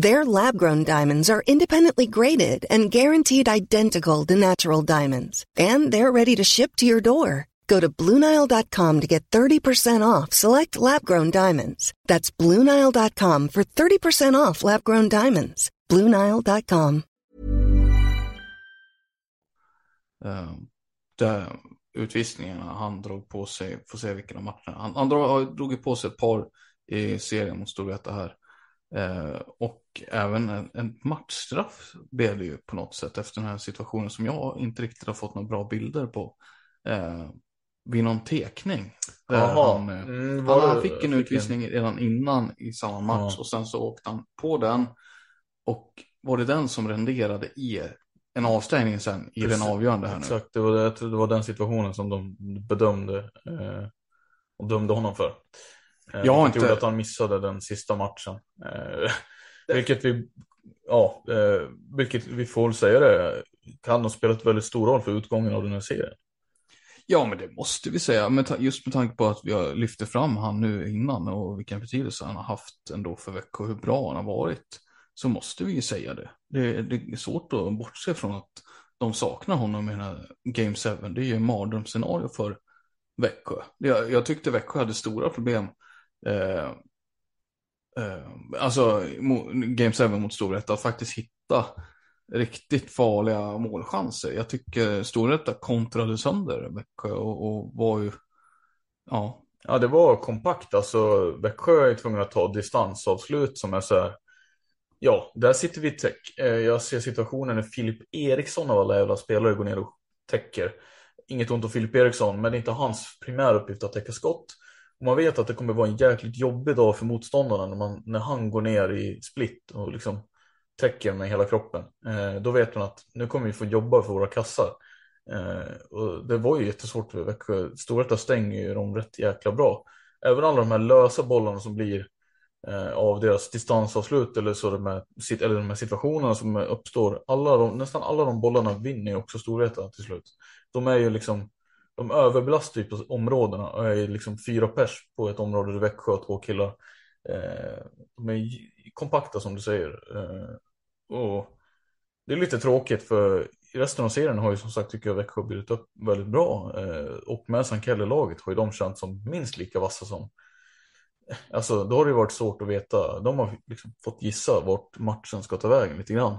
Their lab grown diamonds are independently graded and guaranteed identical to natural diamonds. And they're ready to ship to your door. Go to Bluenile.com to get 30% off select lab grown diamonds. That's Bluenile.com for 30% off lab grown diamonds. Bluenile.com. Uh, där utvisningarna han drog på sig, får se vilken av matcherna. Han, han drog, drog på sig ett par i serien mot Storvreta här. Eh, och även en, en matchstraff blev det ju på något sätt efter den här situationen som jag inte riktigt har fått några bra bilder på. Eh, vid någon tekning. Han, eh, Mm, var han fick en utvisning redan innan i samma match Ja. och sen så åkte han på den. Och var det den som renderade i en avstängning sen i den avgörande här nu? Exakt, det var, det, det var den situationen som de bedömde eh, och dömde honom för. Eh, Jag har inte- gjorde att han missade den sista matchen. Eh, <laughs> vilket vi, ja, eh, vilket vi får väl säga det, kan ha spelat väldigt stor roll för utgången av den här serien. Ja, men det måste vi säga. Men just med tanke på att vi har lyfter fram han nu innan och vilken betydelse han har haft ändå för Växjö och hur bra han har varit. Så måste vi ju säga det. Det, det är svårt att bortse från att de saknar honom i den här Game 7. Det är ju en mardrömsscenario för Växjö. Jag, jag tyckte Växjö hade stora problem. Eh, eh, alltså Game 7 mot Storvreta att faktiskt hitta riktigt farliga målchanser. Jag tycker Storvreta kontrade sönder Växjö och, och var ju, ja, Ja, det var kompakt. Alltså, Växjö är tvungna att ta distansavslut som är så här. Ja, där sitter vi i täck. Eh, jag ser situationen när Filip Eriksson av alla jävla spelare går ner och täcker. Inget ont om Filip Eriksson, men det är inte hans primära uppgift att täcka skott. Och man vet att det kommer vara en jäkligt jobbig dag för motståndarna när, man, när han går ner i split och liksom täcker med hela kroppen. Eh, då vet man att nu kommer vi få jobba för våra kassar. Eh, och det var ju jättesvårt för Växjö. Storvreta stänger ju dem rätt jäkla bra. Även alla de här lösa bollarna som blir eh, av deras distansavslut eller, så de här, eller de här situationerna som uppstår. Alla de, nästan alla de bollarna vinner ju också Storvreta till slut. De är ju liksom de överbelastar ju på områdena och är liksom fyra pers på ett område i Växjö och två killar. Eh, de är kompakta som du säger. Eh, och det är lite tråkigt för resten av serien har ju som sagt tycker jag Växjö blivit upp väldigt bra. Eh, och med Sankelle-laget har ju de känts som minst lika vassa som Alltså då har det varit svårt att veta. De har liksom fått gissa vart matchen ska ta vägen lite grann.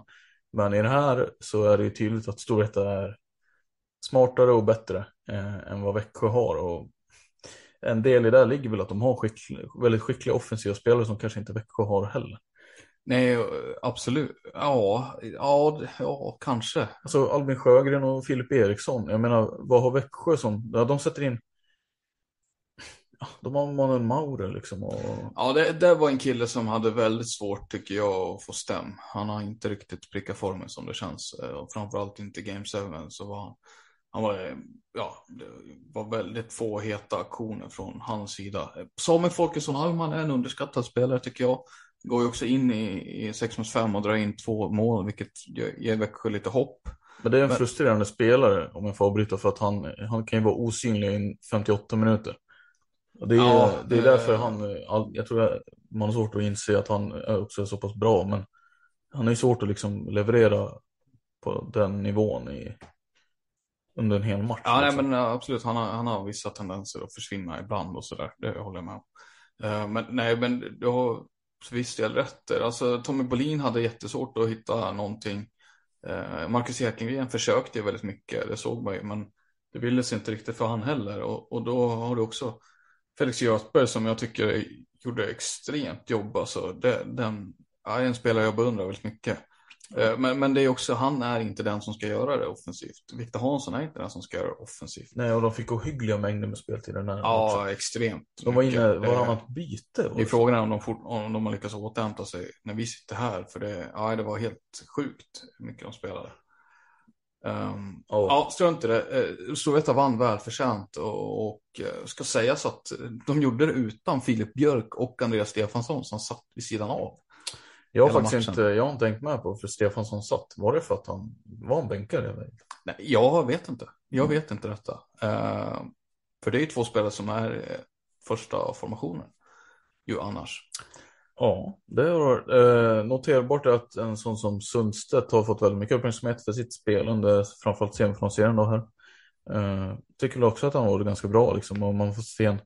Men i det här så är det ju tydligt att Storvreta är smartare och bättre eh, än vad Växjö har. Och en del i det ligger väl att de har skickliga, väldigt skickliga offensiva spelare som kanske inte Växjö har heller. Nej, absolut. Ja, ja, ja, kanske. Alltså Albin Sjögren och Filip Eriksson. Jag menar, vad har Växjö som... Ja, de sätter in... De har Manuel Maurer liksom. Och... Ja, det, det var en kille som hade väldigt svårt tycker jag att få stäm. Han har inte riktigt prickat formen som det känns. Eh, och framförallt inte Game 7 så var han han var, ja, det var väldigt få heta aktioner från hans sida. Samuel Folkesson Alman är en underskattad spelare tycker jag. Går ju också in i, i 6 mot 5 och drar in två mål, vilket ger Växjö lite hopp. Men det är en Men... frustrerande spelare om jag får avbryta för att han, han kan ju vara osynlig i 58 minuter. Det är, ja, det är därför han, jag tror man har svårt att inse att han också är så pass bra, men han är svårt att liksom leverera på den nivån i, under en hel match. Ja, nej, men absolut. Han har, han har vissa tendenser att försvinna ibland och sådär. Det håller jag med om. Uh, men nej, men du har så visst del rätt där. Alltså Tommy Bolin hade jättesvårt att hitta någonting. Uh, Marcus Ekengren försökte ju väldigt mycket, det såg man ju, men det ville sig inte riktigt för han heller. Och, och då har du också Felix Göthberg som jag tycker gjorde extremt jobb. Alltså, det, den är en spelare jag beundrar väldigt mycket. Eh, men, men det är också, han är inte den som ska göra det offensivt. Viktor Hansson är inte den som ska göra det offensivt. Nej, och de fick ohyggliga mängder med speltid den här Ja, också. extremt. De var inne varannat byte. Det är frågan om de, fort, om de har lyckats återhämta sig när vi sitter här. För det, ja, det var helt sjukt hur mycket de spelade. Um, oh. Ja, strunt i det. Eh, Storvreta vann välförtjänt och, och eh, ska sägas att de gjorde det utan Filip Björk och Andreas Stefansson som satt vid sidan av. Jag har faktiskt matchen. inte, jag har inte tänkt med på för Stefansson satt. Var det för att han var en bänkare? Eller? Nej, jag vet inte. Jag mm. vet inte detta. Uh, för det är ju två spelare som är uh, första formationen. Ju annars. Ja, det har eh, noterbart att en sån som Sundstedt har fått väldigt mycket uppmärksamhet för sitt spel under framförallt semifinalserien då här. Eh, tycker också att han var ganska bra liksom och man får se en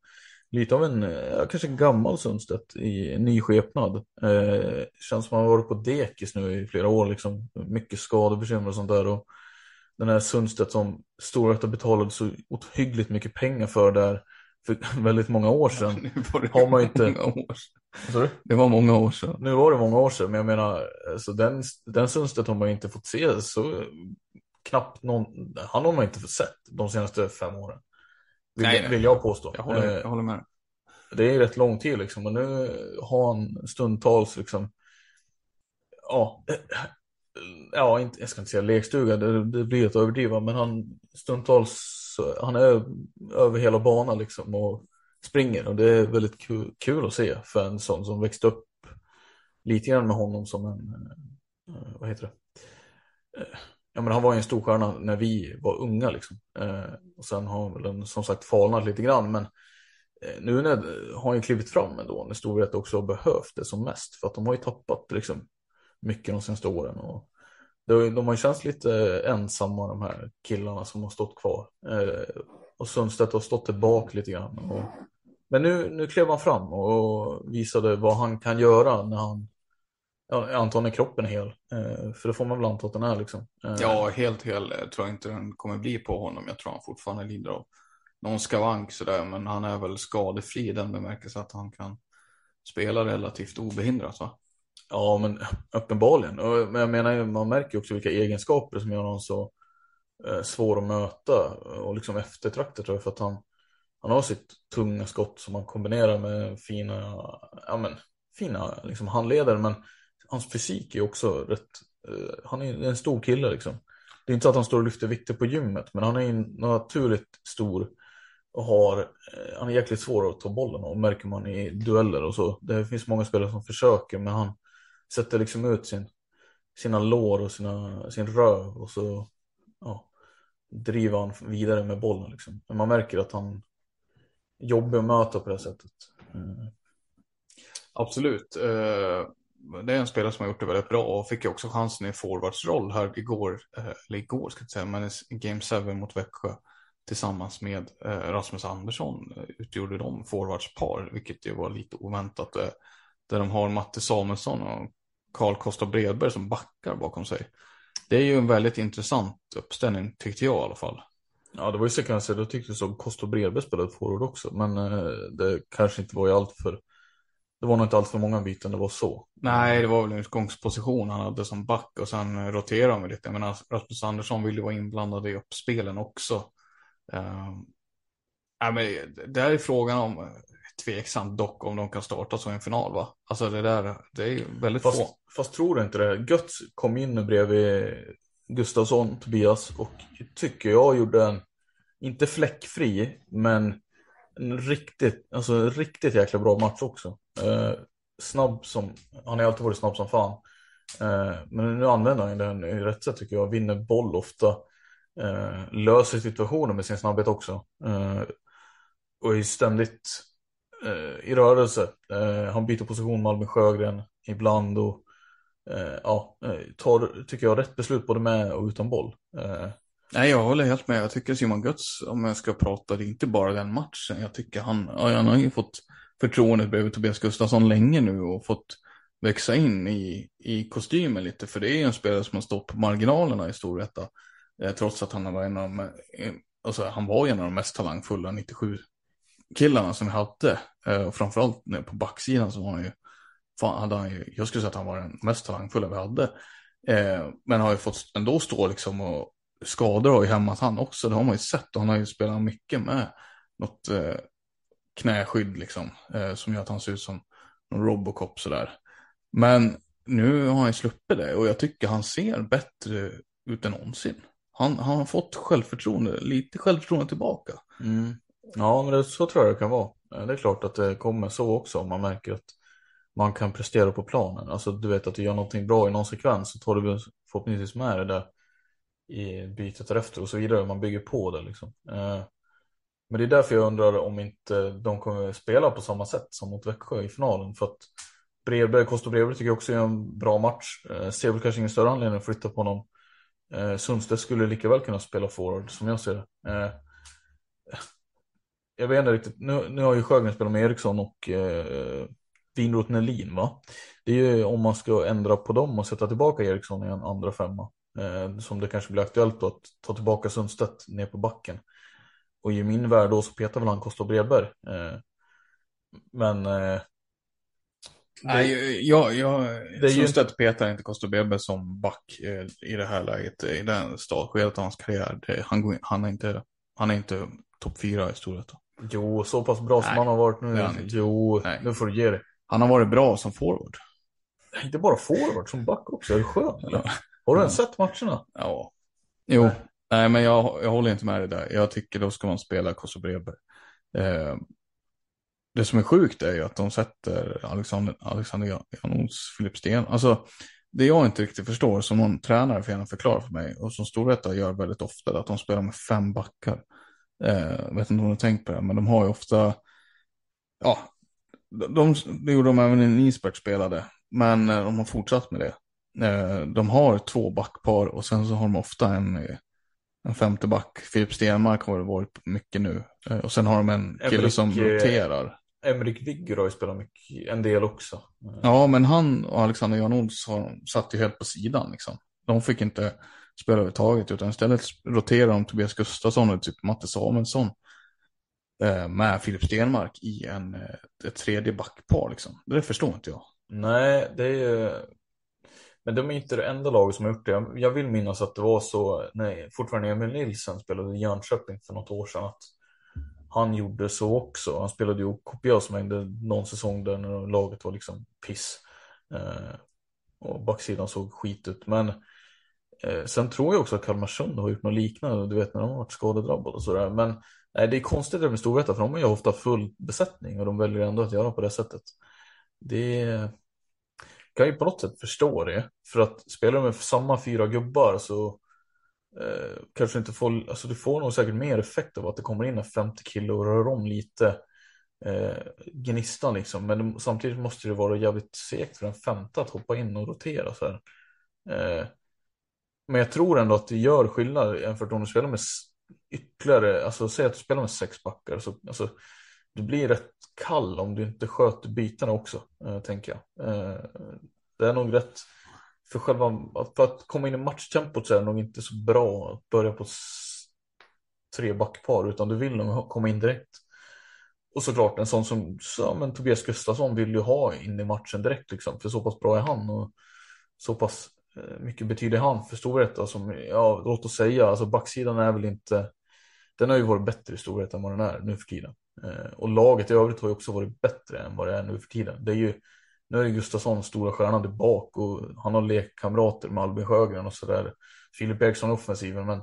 lite av en, eh, kanske gammal Sundstedt i ny skepnad. Eh, känns som han har varit på dekis nu i flera år, liksom. mycket skadebekymmer och sånt där. Och den här Sundstedt som Storvreta betalade så ohyggligt mycket pengar för där för <laughs> väldigt många år <laughs> sedan. Ja, det har man inte... år sedan. Det var många år sedan. Nu var det många år sedan, men jag menar, alltså den, den Sundstedt har man inte fått se så knappt någon, han har man inte fått sett de senaste fem åren. Vill, nej, nej. vill jag påstå. Jag håller, jag håller med. Det är rätt lång tid liksom. Och nu har han stundtals liksom. Ja, ja inte, jag ska inte säga lekstuga, det, det blir att överdriva. Men han stundtals, han är över hela banan liksom och springer. Och det är väldigt kul, kul att se för en sån som växte upp lite grann med honom som en, eh, vad heter det? Ja, men han var ju en stor stjärna när vi var unga liksom. Eh, och sen har han väl som sagt falnat lite grann. Men eh, nu när, eh, har han ju klivit fram ändå när Storvreta också har behövt det som mest. För att de har ju tappat liksom mycket de senaste åren. Och de har ju känts lite ensamma de här killarna som har stått kvar. Eh, och Sundstedt har stått tillbaka lite grann. Och, men nu, nu klev han fram och visade vad han kan göra när han jag antar när kroppen är hel. Eh, för det får man väl anta att den är liksom. Eh. Ja, helt hel tror jag inte den kommer bli på honom. Jag tror han fortfarande lider av någon skavank sådär. Men han är väl skadefri i den bemärkelsen att han kan spela relativt obehindrat va? Ja, men uppenbarligen. Men jag menar, man märker också vilka egenskaper som gör honom så eh, svår att möta och liksom eftertraktad tror jag. För att han, han har sitt tunga skott som han kombinerar med fina, ja men, fina liksom handledare. Men hans fysik är också rätt, uh, han är en stor kille liksom. det är inte så att han står och lyfter vikter på gymmet, men han är naturligt stor och har, eh, han är jäkligt svår att ta bollen och märker man i dueller och så. Det finns många spelare som försöker, men han sätter liksom ut sin, sina lår och sina, sin röv och så ja, driver han vidare med bollen. Liksom. Men man märker att han jobbar att möta på det sättet. Mm. Absolut. Eh, det är en spelare som har gjort det väldigt bra och fick också chansen i forwardsroll här igår, eh, eller igår ska jag säga, men i Game 7 mot Växjö tillsammans med eh, Rasmus Andersson eh, utgjorde de forwardspar, vilket ju var lite oväntat. Där de har Matte Samuelsson och Karl Kosta Bredberg som backar bakom sig. Det är ju en väldigt intressant uppställning tyckte jag i alla fall. Ja, det var ju sekvenser, då tyckte jag som Kosta Bredberg spelade forward också, men det kanske inte var i allt för det var nog inte allt för många byten det var så. Nej, det var väl en utgångsposition han hade som back och sen roterade han lite. Men Rasmus Andersson ville vara inblandad i uppspelen också. Uh, ja, men det är frågan om tveksamt dock om de kan starta så i en final va? Alltså det där, det är väldigt fast, få. Fast tror du inte det? Götz kom in bredvid Gustafsson, Tobias och tycker jag gjorde en, inte fläckfri, men en riktigt, alltså riktigt jäkla bra match också. Eh, snabb som, han har alltid varit snabb som fan. Eh, men nu använder han den i rätt sätt tycker jag. Vinner boll ofta. Eh, löser situationer med sin snabbhet också. Eh, och är ständigt eh, i rörelse. Eh, han byter position med Albin Sjögren ibland och eh, ja, eh, tar, tycker jag, rätt beslut både med och utan boll. Eh, Nej, jag håller helt med. Jag tycker Simon Götz, om jag ska prata, det är inte bara den matchen. Jag tycker han, han har ju fått förtroendet bredvid Tobias Gustafsson länge nu och fått växa in i, i kostymen lite. För det är ju en spelare som har stått på marginalerna i Storvreta. Eh, trots att han var en av de, eh, alltså, han var en av de mest talangfulla 97 killarna som vi hade. Eh, och framförallt på backsidan så var han ju, fan, hade han ju, jag skulle säga att han var den mest talangfulla vi hade. Eh, men har ju fått ändå stå liksom och skador har ju hämmat han också. Det har man ju sett och han har ju spelat mycket med något eh, knäskydd liksom. Eh, som gör att han ser ut som Någon Robocop sådär. Men nu har han ju sluppit det och jag tycker han ser bättre ut än någonsin. Han, han har fått självförtroende, lite självförtroende tillbaka. Mm. Ja, men det, så tror jag det kan vara. Eh, det är klart att det kommer så också om man märker att man kan prestera på planen. Alltså du vet att du gör någonting bra i någon sekvens så tar du förhoppningsvis med det där i bytet därefter och så vidare. Man bygger på det liksom. Eh, men det är därför jag undrar om inte de kommer spela på samma sätt som mot Växjö i finalen. För att Bredberg, Kosto Bredberg tycker jag också är en bra match. Eh, ser väl kanske ingen större anledning att flytta på honom. Eh, Sundstedt skulle lika väl kunna spela forward som jag ser det. Eh, jag vet inte riktigt, nu, nu har ju Sjögren spelat med Eriksson och eh, Winroth Nelin va? Det är ju om man ska ändra på dem och sätta tillbaka Eriksson i en andra femma. Eh, som det kanske blir aktuellt då att ta tillbaka Sundstedt ner på backen. Och i min värld då så petar väl han Kosta Bredberg. Eh, men eh, Nej, jag, jag det Sundstedt ju... petar inte Kosta Bredberg som back eh, i det här läget. I den startskedet av hans karriär. Det, han, han är inte, han är inte topp fyra i Storvreta. Jo, så pass bra Nej, som han har varit nu. Jo, Nej. nu får du ge det. Han har varit bra som forward. Inte bara forward, som back också. Är du skön eller? Har du ens sett matcherna? Ja. Jo, Nej. Men jag, jag håller inte med dig där. Jag tycker då ska man spela Kosovo Bredberg. Eh, det som är sjukt är ju att de sätter Alexander, Alexander Janons, Filip Sten. Alltså, det jag inte riktigt förstår, som någon tränare får gärna förklara för mig, och som Storvreta gör väldigt ofta, att de spelar med fem backar. Eh, vet inte om du har tänkt på det, men de har ju ofta, ja, de, det gjorde de även när Nisbert spelade, men eh, de har fortsatt med det. Eh, de har två backpar och sen så har de ofta en eh, en femte back. Filip Stenmark har det varit mycket nu. Eh, och sen har de en kille Emrik, som roterar. Emrik Vigger har ju spelat mycket, en del också. Ja, men han och Alexander Jan Olsson satt ju helt på sidan liksom. De fick inte spela överhuvudtaget utan istället roterar de Tobias Gustafsson och typ Matte Samuelsson eh, med Filip Stenmark i en, ett tredje backpar liksom. Det förstår inte jag. Nej, det är ju men de är inte det enda laget som har gjort det. Jag vill minnas att det var så, nej, fortfarande Emil Nilsen spelade i Jönköping för något år sedan, att han gjorde så också. Han spelade ju kopiös mängder någon säsong där när laget var liksom piss. Eh, och backsidan såg skit ut. Men Eh, sen tror jag också att Kalmarsund har gjort något liknande, du vet när de har varit skadedrabbade och sådär. Men nej, det är konstigt det med Storvreta för de har ju ofta full besättning och de väljer ändå att göra på det sättet. Det kan ju på något sätt förstå det. För att spelar med samma fyra gubbar så eh, kanske inte får, alltså du får nog säkert mer effekt av att det kommer in en 50 kilo och rör om lite eh, gnistan liksom. Men det, samtidigt måste det vara jävligt segt för en femte att hoppa in och rotera så här. Eh, men jag tror ändå att det gör skillnad jämfört med om du spelar med ytterligare, alltså säg att du spelar med sex backar. Så, alltså, du blir rätt kall om du inte sköter bitarna också, eh, tänker jag. Eh, det är nog rätt, för själva, för att komma in i matchtempot så är det nog inte så bra att börja på tre backpar, utan du vill nog komma in direkt. Och såklart en sån som så, men Tobias Gustafsson vill ju ha in i matchen direkt, liksom, för så pass bra är han. Och så pass eh, mycket betyder han för Storvreta som, ja, låt oss säga, alltså backsidan är väl inte, den har ju varit bättre i Storvreta än vad den är nu för tiden. Eh, och laget i övrigt har ju också varit bättre än vad det är nu för tiden. Det är ju, nu är det Gustafsson stora stjärnan där bak och han har lekkamrater med Albin Sjögren och sådär. Filip Eriksson offensiven, men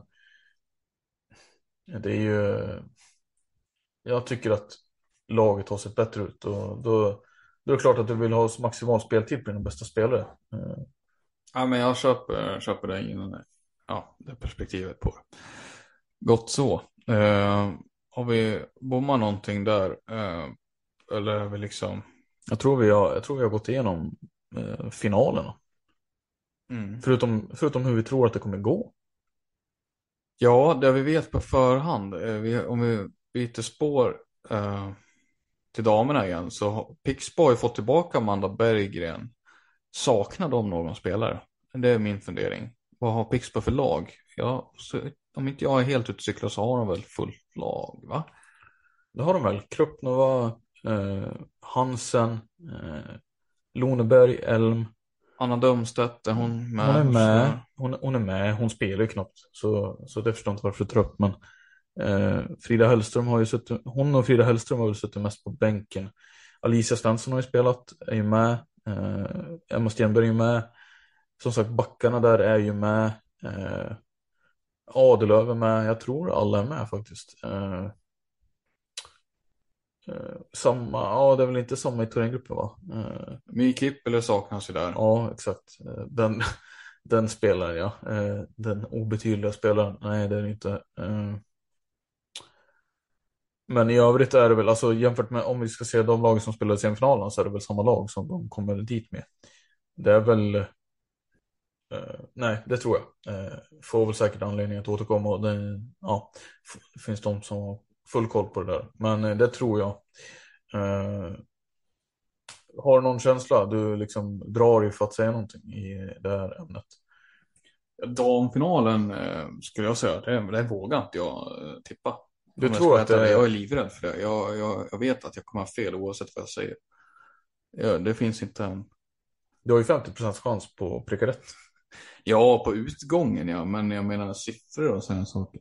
det är ju, jag tycker att laget har sett bättre ut och då, då är det klart att du vill ha maximal speltid på dina bästa spelare. Eh. Ja, men jag köper, köper det innan ja, det perspektivet på det. Gott så. Uh har vi bommat någonting där? Eh, eller är vi liksom? Jag tror vi har, jag tror vi har gått igenom eh, finalerna. Mm. Förutom, förutom hur vi tror att det kommer gå. Ja, det vi vet på förhand. Eh, vi, om vi byter spår eh, till damerna igen så Pixbo har ju fått tillbaka Amanda Berggren Saknar de någon spelare? Det är min fundering. Vad har Pixbo för lag? Ja, så, om inte jag är helt ute cyklar så har de väl fullt lag, va? Det har de väl. Kruppnova, eh, Hansen, eh, Loneberg, Elm. Anna Dömstedt, är hon med? Hon är med. Hon, hon, är med. Hon spelar ju knappt. Så, så det förstår jag inte varför du tar upp. Men eh, Frida Hellström har ju suttit, hon och Frida Hellström har väl suttit mest på bänken. Alicia Svensson har ju spelat, är ju med. Eh, Emma Stenberg är med. Som sagt, backarna där är ju med. Eh, Adelöv är med. Jag tror alla är med faktiskt. Eh, eh, samma, ja det är väl inte samma i Thorengruppen va? Eh, Mykipp eller saknas ju där. Ja, exakt. Eh, den, <laughs> den spelaren ja. Eh, den obetydliga spelaren. Nej, det är det inte. Eh, men i övrigt är det väl, alltså jämfört med om vi ska se de lag som spelade i semifinalen så är det väl samma lag som de kommer dit med. Det är väl, nej det tror jag. Eh, får väl säkert anledning att återkomma och det, ja, det finns de som har full koll på det där. Men eh, det tror jag. Eh, har du någon känsla? Du liksom drar dig för att säga någonting i det här ämnet. Damfinalen eh, skulle jag säga, det, det vågar inte jag eh, tippa. Du tror att det... Jag är livrädd för det. Jag, jag, jag vet att jag kommer ha fel oavsett vad jag säger. Ja, det finns inte en... Du har ju 50% chans på att pricka rätt. Ja, på utgången ja, men jag menar siffror och sådana saker.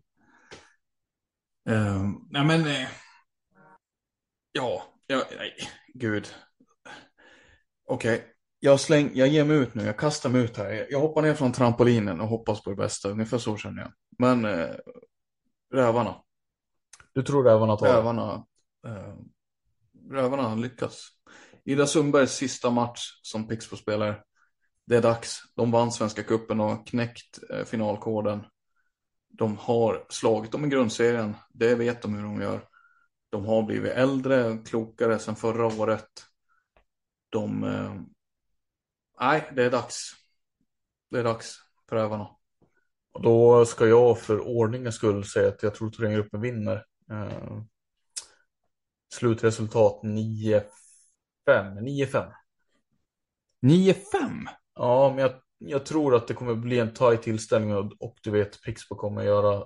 Uh, nej men... Uh, ja, ja, nej, gud. Okej, okay. jag, släng, jag ger mig ut nu, jag kastar mig ut här. Jag hoppar ner från trampolinen och hoppas på det bästa, ungefär så känner jag. Men uh, Rävarna. Du tror Rävarna tar Rävarna, eh, Rävarna lyckas. Ida Sundbergs sista match som Pixbo spelar. Det är dags. De vann Svenska Cupen och knäckt eh, finalkoden. De har slagit dem i grundserien. Det vet de hur de gör. De har blivit äldre och klokare sedan förra året. De... Eh, nej, det är dags. Det är dags för Rävarna. Och då ska jag för ordningens skull säga att jag tror att Thorengruppen vinner. Uh, slutresultat 9-5. 9-5. 9-5? Ja, men jag, jag, tror att det kommer bli en tight tillställning och, och du vet Pixbo kommer göra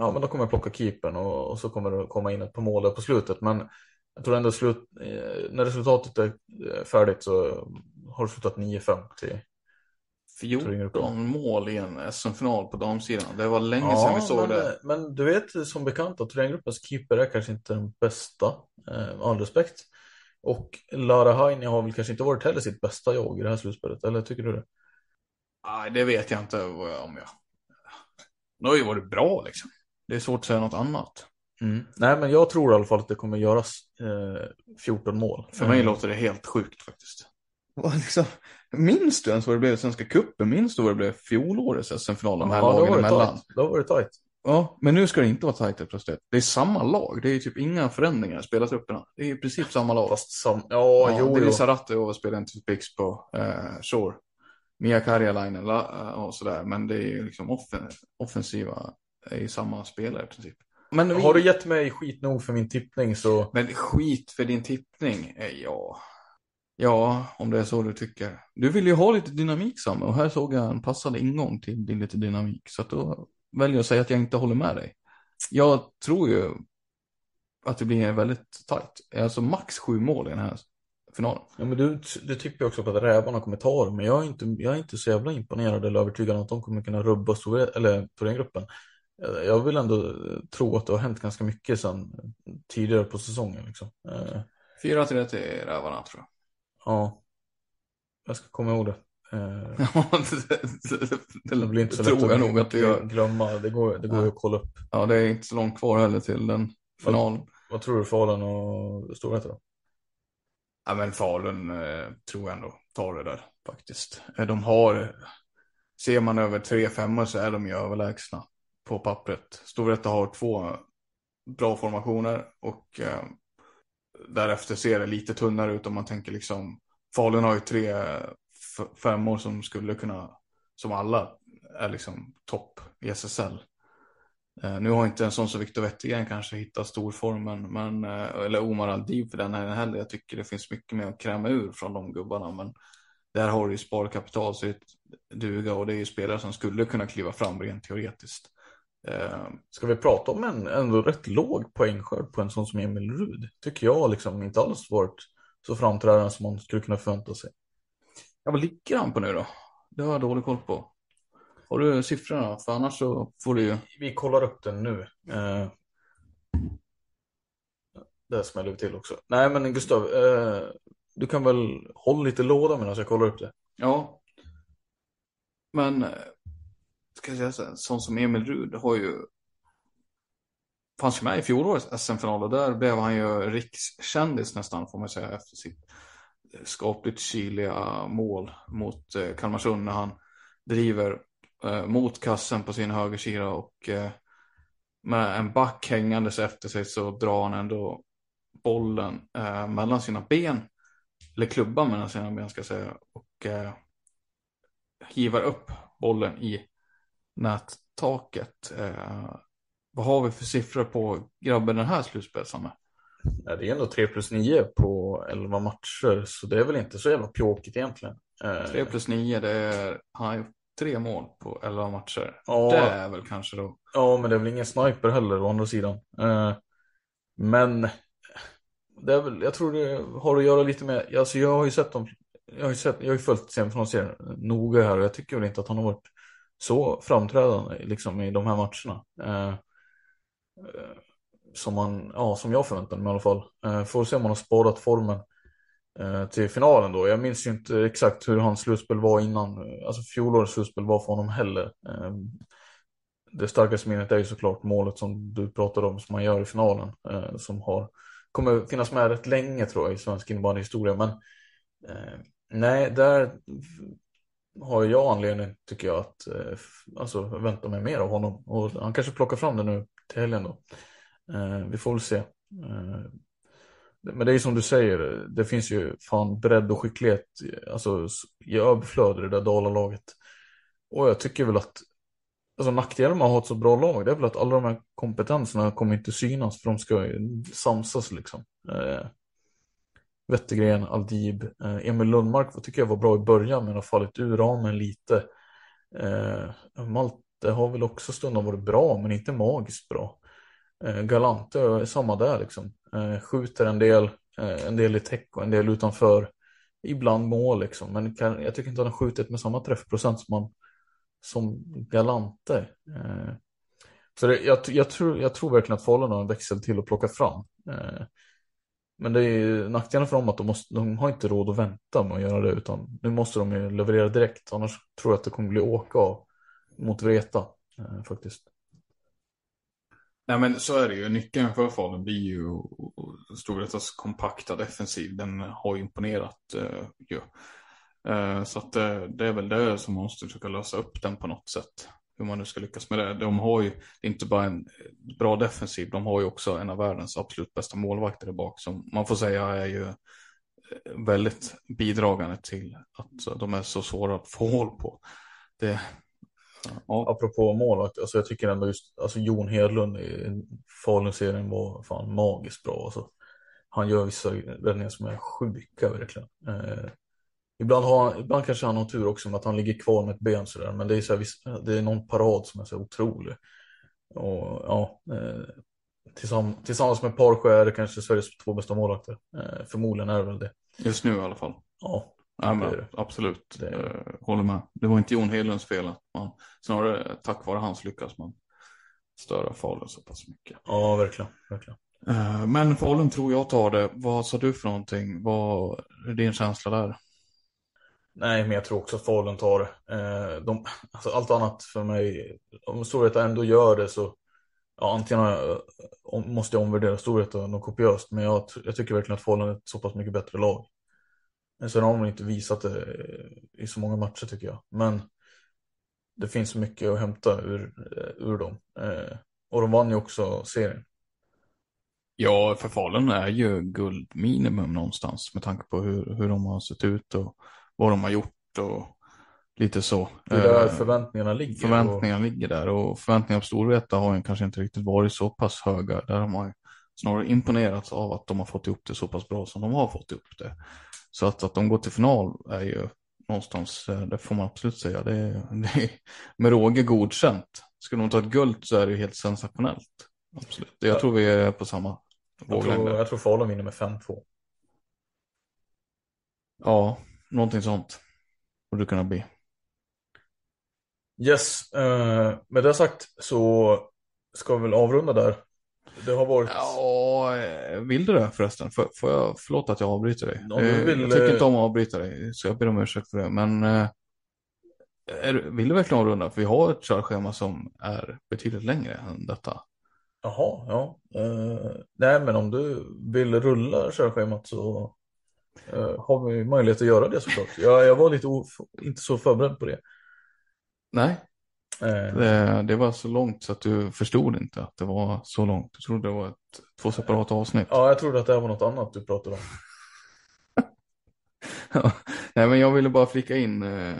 Ja, men då kommer jag plocka keepern och, och, så kommer det komma in ett par mål där på slutet. Men jag tror ändå slut, eh, när resultatet är eh, färdigt så har det slutat 9-5 till 14 mål i en SM-final på damsidan. Det var länge ja, sedan vi såg men, det. Men du vet som bekant att Thorengruppens keeper är kanske inte den bästa. Eh, all respekt. Och Lara Haini har väl kanske inte varit heller sitt bästa jag i det här slutspelet. Eller tycker du det? Nej, det vet jag inte om jag. Det har ju varit bra liksom. Det är svårt att säga något annat. Mm. Nej, men jag tror i alla fall att det kommer göras eh, 14 mål. För mig låter det helt sjukt faktiskt. Liksom, minns du ens vad det blev i Svenska cupen? Minns du vad det blev fjolårets SM-final? De här ja, lagen det emellan. Tajt. Det har varit tajt. Ja, men nu ska det inte vara tajt helt plötsligt. Det är samma lag. Det är typ inga förändringar i spelartrupperna. Det är i princip samma lag. Fast sam... Ja, Ja, jo, det är och spelar inte för Pix på eh, Shore. Mia Karjalainen la- och sådär. Men det är ju liksom offen, offensiva är ju samma spelare i princip. Men, vi, Har du gett mig skit nog för min tippning så men skit för din tippning. Eh, ja. ja, om det är så du tycker. Du vill ju ha lite dynamik Samme och här såg jag en passande ingång till din lite dynamik. Så att då väljer jag att säga att jag inte håller med dig. Jag tror ju att det blir väldigt tajt. Alltså max sju mål i den här finalen. Ja, men du, du tippar ju också på att rävarna kommer ta det, men jag är inte, jag är inte så jävla imponerad eller övertygad om att de kommer kunna rubba Thorengruppen. Eh, Jag vill ändå eh, tro att det har hänt ganska mycket sedan tidigare på säsongen. Liksom. Eh, 4-3 till Rävarna tror jag. Ja, jag ska komma ihåg det. Eh, <laughs> Ja, det, det, blir inte så tror lätt jag nog att gör. glömma. Det går, det går ju Ja. att kolla upp. Ja, det är inte så långt kvar heller till den finalen. Vad tror du Falun och Storvreta då? Ja, men Falun eh, tror jag ändå tar det där faktiskt. Eh, De har, ser man över tre femmor så är de ju överlägsna på pappret. Storvreta har två bra formationer och eh, därefter ser det lite tunnare ut om man tänker liksom Falun har ju tre femmor som skulle kunna, som alla är liksom topp i SSL. Eh, nu har inte en sån som Viktor Wettergren kanske hittat storformen, men, eh, eller Omar Aldib för den här heller. Jag tycker det finns mycket mer att kräma ur från de gubbarna, men där har du ju sparkapital så det duga och det är ju spelare som skulle kunna kliva fram rent teoretiskt. Eh, Ska vi prata om en ändå rätt låg poängskörd på en sån som Emil Rud? Tycker jag liksom inte alls varit så framträdande som man skulle kunna förvänta sig ja, vad ligger han på nu då? Det har jag dålig koll på. Har du siffrorna? För annars så får du ju... Vi kollar upp den nu. Eh, där smäller vi till också. Nej men Gustav, eh, du kan väl hålla lite låda medan jag kollar upp det. Ja. Men, eh, ska jag säga så sån som Emil Rud har ju fanns ju med i fjolårets SM-final och där blev han ju rikskändis nästan får man säga efter sitt skapligt kyliga mål mot eh, Kalmarsund när han driver eh, mot kassen på sin högersida och eh, med en back hängandes efter sig så drar han ändå bollen eh, mellan sina ben eller klubban mellan sina ben ska jag säga och eh, hivar upp bollen i nättaket. Eh, vad har vi för siffror på grabben den här slutspelsen? Ja, det är ändå 3 plus 9 på 11 matcher så det är väl inte så jävla pjåkigt egentligen. Eh, 3 plus 9, det är, han har gjort tre mål på 11 matcher. Ja. Det är väl kanske då. Ja, men det är väl ingen sniper heller å andra sidan. Eh, men det är väl, jag tror det har att göra lite med, alltså jag har ju sett dem, jag har ju, sett, jag har ju följt semifinalserien noga här och jag tycker väl inte att han har varit så framträdande liksom i de här matcherna. Som, man, ja, som jag förväntade mig i alla fall. Eh, får se om han har sparat formen eh, till finalen då. Jag minns ju inte exakt hur hans slutspel var innan, alltså fjolårets slutspel var för honom heller. Eh, det starkaste minnet är ju såklart målet som du pratade om som han gör i finalen. Eh, som har, kommer finnas med rätt länge tror jag i svensk innebandyhistoria. Men eh, nej, där har jag anledning tycker jag att eh, alltså, vänta mig mer av honom. Och han kanske plockar fram det nu till helgen då. Eh, vi får väl se. Eh, men det är ju som du säger, det finns ju fan bredd och skicklighet alltså, i överflöd i det där Dalalaget. Och jag tycker väl att Alltså nackdelen med att ha ett så bra lag det är väl att alla de här kompetenserna kommer inte synas för de ska ju samsas liksom. Eh, Wettergren, Aldib, eh, Emil Lundmark tycker jag var bra i början men har fallit ur ramen lite. Eh, Malte har väl också stundom varit bra men inte magiskt bra. Eh, Galante är samma där liksom. Eh, skjuter en del, eh, en del i täck och en del utanför. Ibland mål liksom men kan, jag tycker inte att han har skjutit med samma träffprocent som han, som Galante. Eh, så det, jag, jag, tror, jag tror verkligen att Falun har en växel till att plocka fram. Men det är ju nackdelen för dem att de, måste, de har inte råd att vänta med att göra det utan nu måste de ju leverera direkt annars tror jag att det kommer bli åka av mot Vreta faktiskt. Nej men så är det ju. Nyckeln för Falun blir ju Storvretas kompakta defensiv. Den har ju imponerat eh, ju. Eh, så att det, det, är väl det som man måste försöka lösa upp den på något sätt. Hur man nu ska lyckas med det. De har ju inte bara en bra defensiv. De har ju också en av världens absolut bästa målvakter där bak. Som man får säga är ju eh, väldigt bidragande till att de är så svåra att få håll på. Det, Ja. Apropå målvakt, alltså jag tycker ändå just alltså Jon Hedlund i Falun-serien var fan magiskt bra. Alltså. Han gör vissa räddningar som är sjuka verkligen. Eh, ibland, har, ibland kanske han har tur också med att han ligger kvar med ett ben sådär, men det är, så här, det är någon parad som är så otrolig. Och, ja, eh, tillsammans, tillsammans med Parsjö är det kanske Sveriges två bästa målvakter. Eh, förmodligen är det väl det. Just nu i alla fall. Ja, Ja, men, absolut, det uh, håller med. Det var inte Jon Hedlunds fel att man, snarare tack vare hans lyckas man störa Falun så pass mycket. Ja, verkligen. verkligen. Uh, men Falun tror jag tar det. Vad sa du för någonting? Vad är din känsla där? Nej, men jag tror också att Falun tar det. De, alltså allt annat för mig, om Storvreta ändå gör det så ja, antingen jag, måste jag omvärdera Storvreta något kopiöst, men jag, jag tycker verkligen att Falun är ett så pass mycket bättre lag. Sen har de inte visat det i så många matcher tycker jag. Men det finns mycket att hämta ur, eh, ur dem. Eh, och de vann ju också serien. Ja, för Falun är ju guldminimum någonstans med tanke på hur, hur de har sett ut och vad de har gjort och lite så. Det är där eh, förväntningarna ligger. Förväntningarna och... ligger där och förväntningarna på Storvreta har ju kanske inte riktigt varit så pass höga. Där har man snarare imponerats av att de har fått ihop det så pass bra som de har fått ihop det. Så att, att de går till final är ju någonstans, eh, det får man absolut säga, det är, <laughs> det är med råge godkänt. Skulle de ta ett guld så är det ju helt sensationellt. Absolut. Jag ja. tror vi är på samma våglängd. Jag tror Falun vinner med 5-2. Ja, någonting sånt borde det kunna bli. Yes, eh, med det sagt så ska vi väl avrunda där. Det har varit... Ja, vill du det förresten? Får, får jag, förlåt att jag avbryter dig. Ja, vill... Jag tycker inte om att avbryta dig, så jag ber om ursäkt för det. Men eh, är, vill du verkligen avrunda? För vi har ett körschema som är betydligt längre än detta. Jaha, ja. Uh, nej, men om du vill rulla körschemat så uh, har vi möjlighet att göra det såklart. Jag, jag var lite inte så förberedd på det. Nej, Eh. Det, det, var så långt så att du förstod inte att det var så långt. Du trodde det var ett, två separata avsnitt. Ja, jag trodde att det var något annat du pratade om. <laughs> ja, nej, men jag ville bara flika in eh,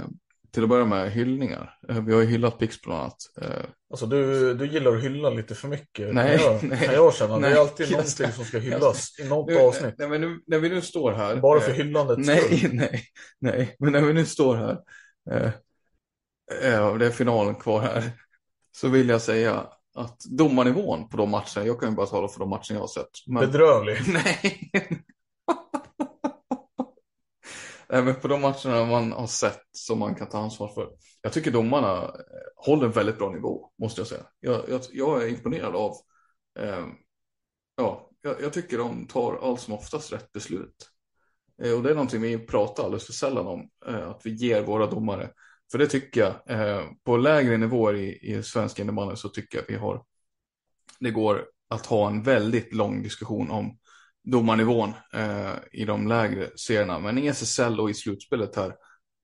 till att börja med hyllningar. Eh, vi har ju hyllat Pix bland annat. Eh. Alltså du, du gillar att hylla lite för mycket. Nej, kan jag, nej, kan jag känna. Nej, det är alltid <laughs> någonting som ska hyllas i något nu, avsnitt. Nej, men nu, när vi nu står här. Bara för hyllandets nej, skull. <laughs> Nej, nej, men när vi nu står här. Eh, det är finalen kvar här, så vill jag säga att domarnivån på de matcherna, jag kan ju bara tala för de matcherna jag har sett. Men... Bedrövlig. <laughs> Nej. Även på de matcherna man har sett som man kan ta ansvar för. Jag tycker domarna eh, håller en väldigt bra nivå, måste jag säga. Jag, jag, jag är imponerad av, eh, ja, jag, jag, tycker de tar allt som oftast rätt beslut. Eh, och det är någonting vi pratar alldeles för sällan om, eh, att vi ger våra domare för det tycker jag, eh, på lägre nivåer i, i svensk innebandy så tycker jag att vi har, det går att ha en väldigt lång diskussion om domarnivån eh, i de lägre serierna. Men i SSL och i slutspelet här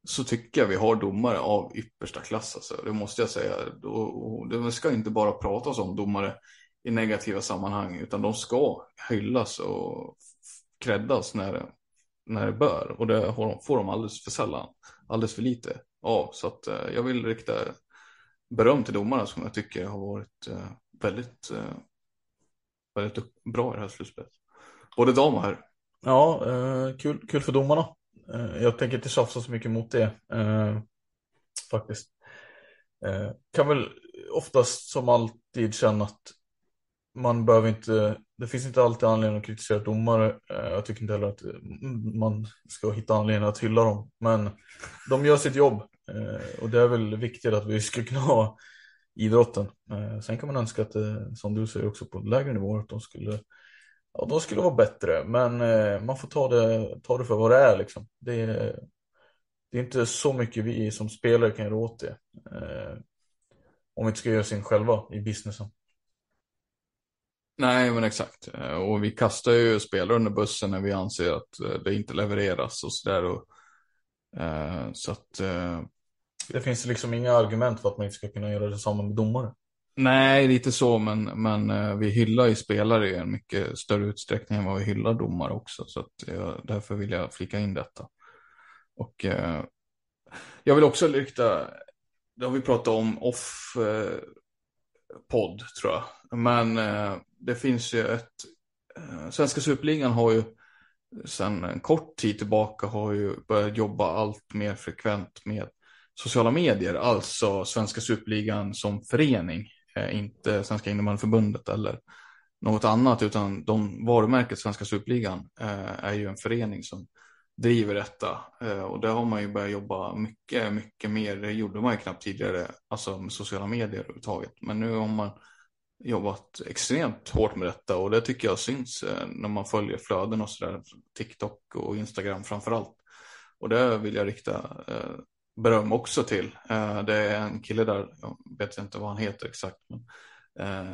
så tycker jag vi har domare av yppersta klass. Alltså. Det måste jag säga. Och, det ska inte bara pratas om domare i negativa sammanhang utan de ska hyllas och kräddas när, när det bör. Och det får de alldeles för sällan, alldeles för lite av. Så att eh, jag vill rikta beröm till domarna som jag tycker har varit eh, väldigt, eh, väldigt bra i det här slutspelet. Både dam och herr. Ja, eh, kul, kul för domarna. Eh, jag tänker inte tjafsa så mycket mot det eh, faktiskt. kan väl oftast som alltid känna att man behöver inte, det finns inte alltid anledning att kritisera domare. Jag tycker inte heller att mm, man ska hitta anledning att hylla dem. Men de gör sitt jobb Eh, och det är väl viktigt att vi ska kunna ha idrotten. Eh, sen kan man önska att, det, som du säger också på lägre nivåer, att de skulle Ja, de skulle vara bättre, men eh, man får ta det, ta det för vad det är liksom. Det är, det är inte så mycket vi som spelare kan göra åt det. Eh, om vi inte ska göra sin själva i businessen. Nej, men exakt. Eh, och vi kastar ju spelare under bussen när vi anser att det inte levereras och sådär. Eh, så att... Eh... Det finns liksom inga argument för att man inte ska kunna göra detsamma med domare. Nej, lite så, men, men eh, vi hyllar ju spelare i en mycket större utsträckning än vad vi hyllar domare också. Så att, därför vill jag flika in detta. Och eh, jag vill också lyfta, det har vi pratat om off eh, podd tror jag. Men eh, det finns ju ett, eh, Svenska Superligan har ju sedan en kort tid tillbaka har ju börjat jobba allt mer frekvent med sociala medier, alltså Svenska Superligan som förening, eh, inte Svenska innebandyförbundet eller något annat, utan de varumärket Svenska Superligan eh, är ju en förening som driver detta. Eh, och där har man ju börjat jobba mycket, mycket mer. Det gjorde man ju knappt tidigare, alltså med sociala medier överhuvudtaget. Men nu har man jobbat extremt hårt med detta och det tycker jag syns när man följer flöden och sådär. TikTok och Instagram framför allt. Och det vill jag rikta beröm också till. Det är en kille där, jag vet inte vad han heter exakt, men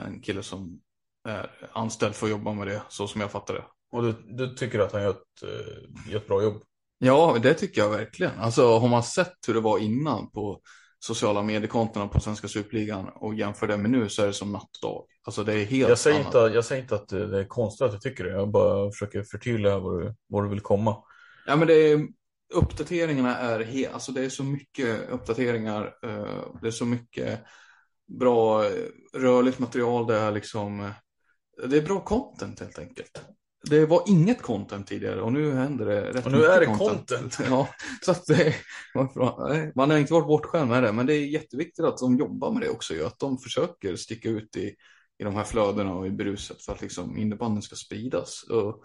en kille som är anställd för att jobba med det, så som jag fattar det. Och du, du tycker att han gör ett, uh, gör ett bra jobb? Ja, det tycker jag verkligen. Alltså har man sett hur det var innan på sociala mediekontona på Svenska Superligan och jämför det med nu så är det som natt och dag. Alltså det är helt jag säger annat. Inte, jag säger inte att det är konstigt att du tycker det. Jag bara försöker förtydliga var du, var du vill komma. Ja, men det är, uppdateringarna är helt, alltså det är så mycket uppdateringar. Uh, det är så mycket bra rörligt material. Det är liksom, det är bra content helt enkelt det var inget content tidigare och nu händer det rätt Och nu är det content. content. <laughs> Ja, så att det, man har inte varit bortskämd med det, men det är jätteviktigt att de jobbar med det också, att de försöker sticka ut i, i de här flödena och i bruset för att liksom innebandyn ska spridas. Och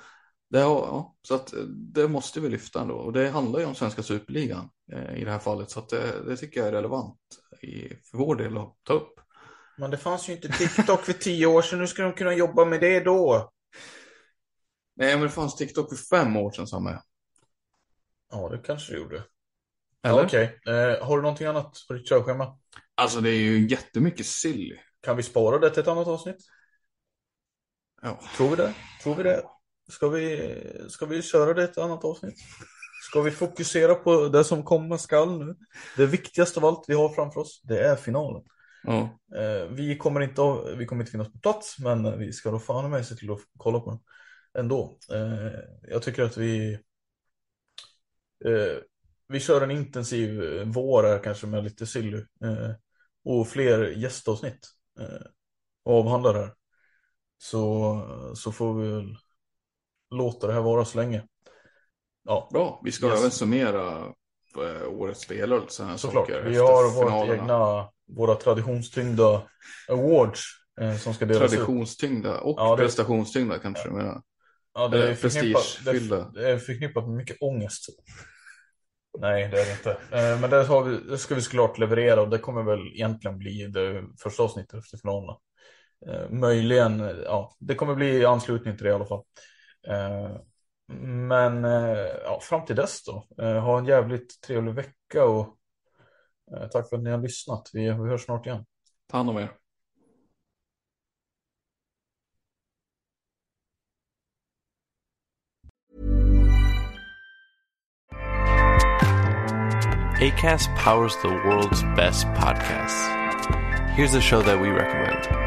det, ja, så att det måste vi lyfta ändå och det handlar ju om svenska superligan eh, i det här fallet så att det, det tycker jag är relevant i, för vår del att ta upp. Men det fanns ju inte TikTok för tio år sedan, nu ska de kunna jobba med det då. Nej, men det fanns TikTok för fem år sedan, Samme. Ja, det kanske det gjorde. Eller? Ja, Okej, eh, har du någonting annat på ditt körschema? Alltså, det är ju jättemycket silly. Kan vi spara det till ett annat avsnitt? Ja. Tror vi det? Tror vi det? Ska vi, ska vi köra det ett annat avsnitt? Ska vi fokusera på det som komma skall nu? Det viktigaste av allt vi har framför oss, det är finalen. Ja. Eh, vi, kommer inte, vi kommer inte finnas på plats, men vi ska då fan med se till att kolla på den ändå. Eh, jag tycker att vi eh, vi kör en intensiv vår här kanske med lite silly och fler gästavsnitt och avhandlar här. Så, så får vi väl låta det här vara så länge. Ja. Bra, vi ska yes. även summera årets spelare och sådana Såklart. saker. Vi har vårt egna, våra traditionstyngda awards som ska delas Traditionstyngda och ja, det... prestationstyngda kanske. Ja. Ja, det är, förknippat, det, är förknippat med mycket ångest. Nej, det är det inte. Eh, men det, vi, det ska vi såklart leverera och det kommer väl egentligen bli det första avsnittet efter finalerna. Eh, möjligen, ja, det kommer bli anslutning till det i alla fall. Eh, men ja, fram till dess då, ha en jävligt trevlig vecka och tack för att ni har lyssnat. Vi, vi hörs snart igen. Ta hand om er. ACAST powers the world's best podcasts. Here's a show that we recommend.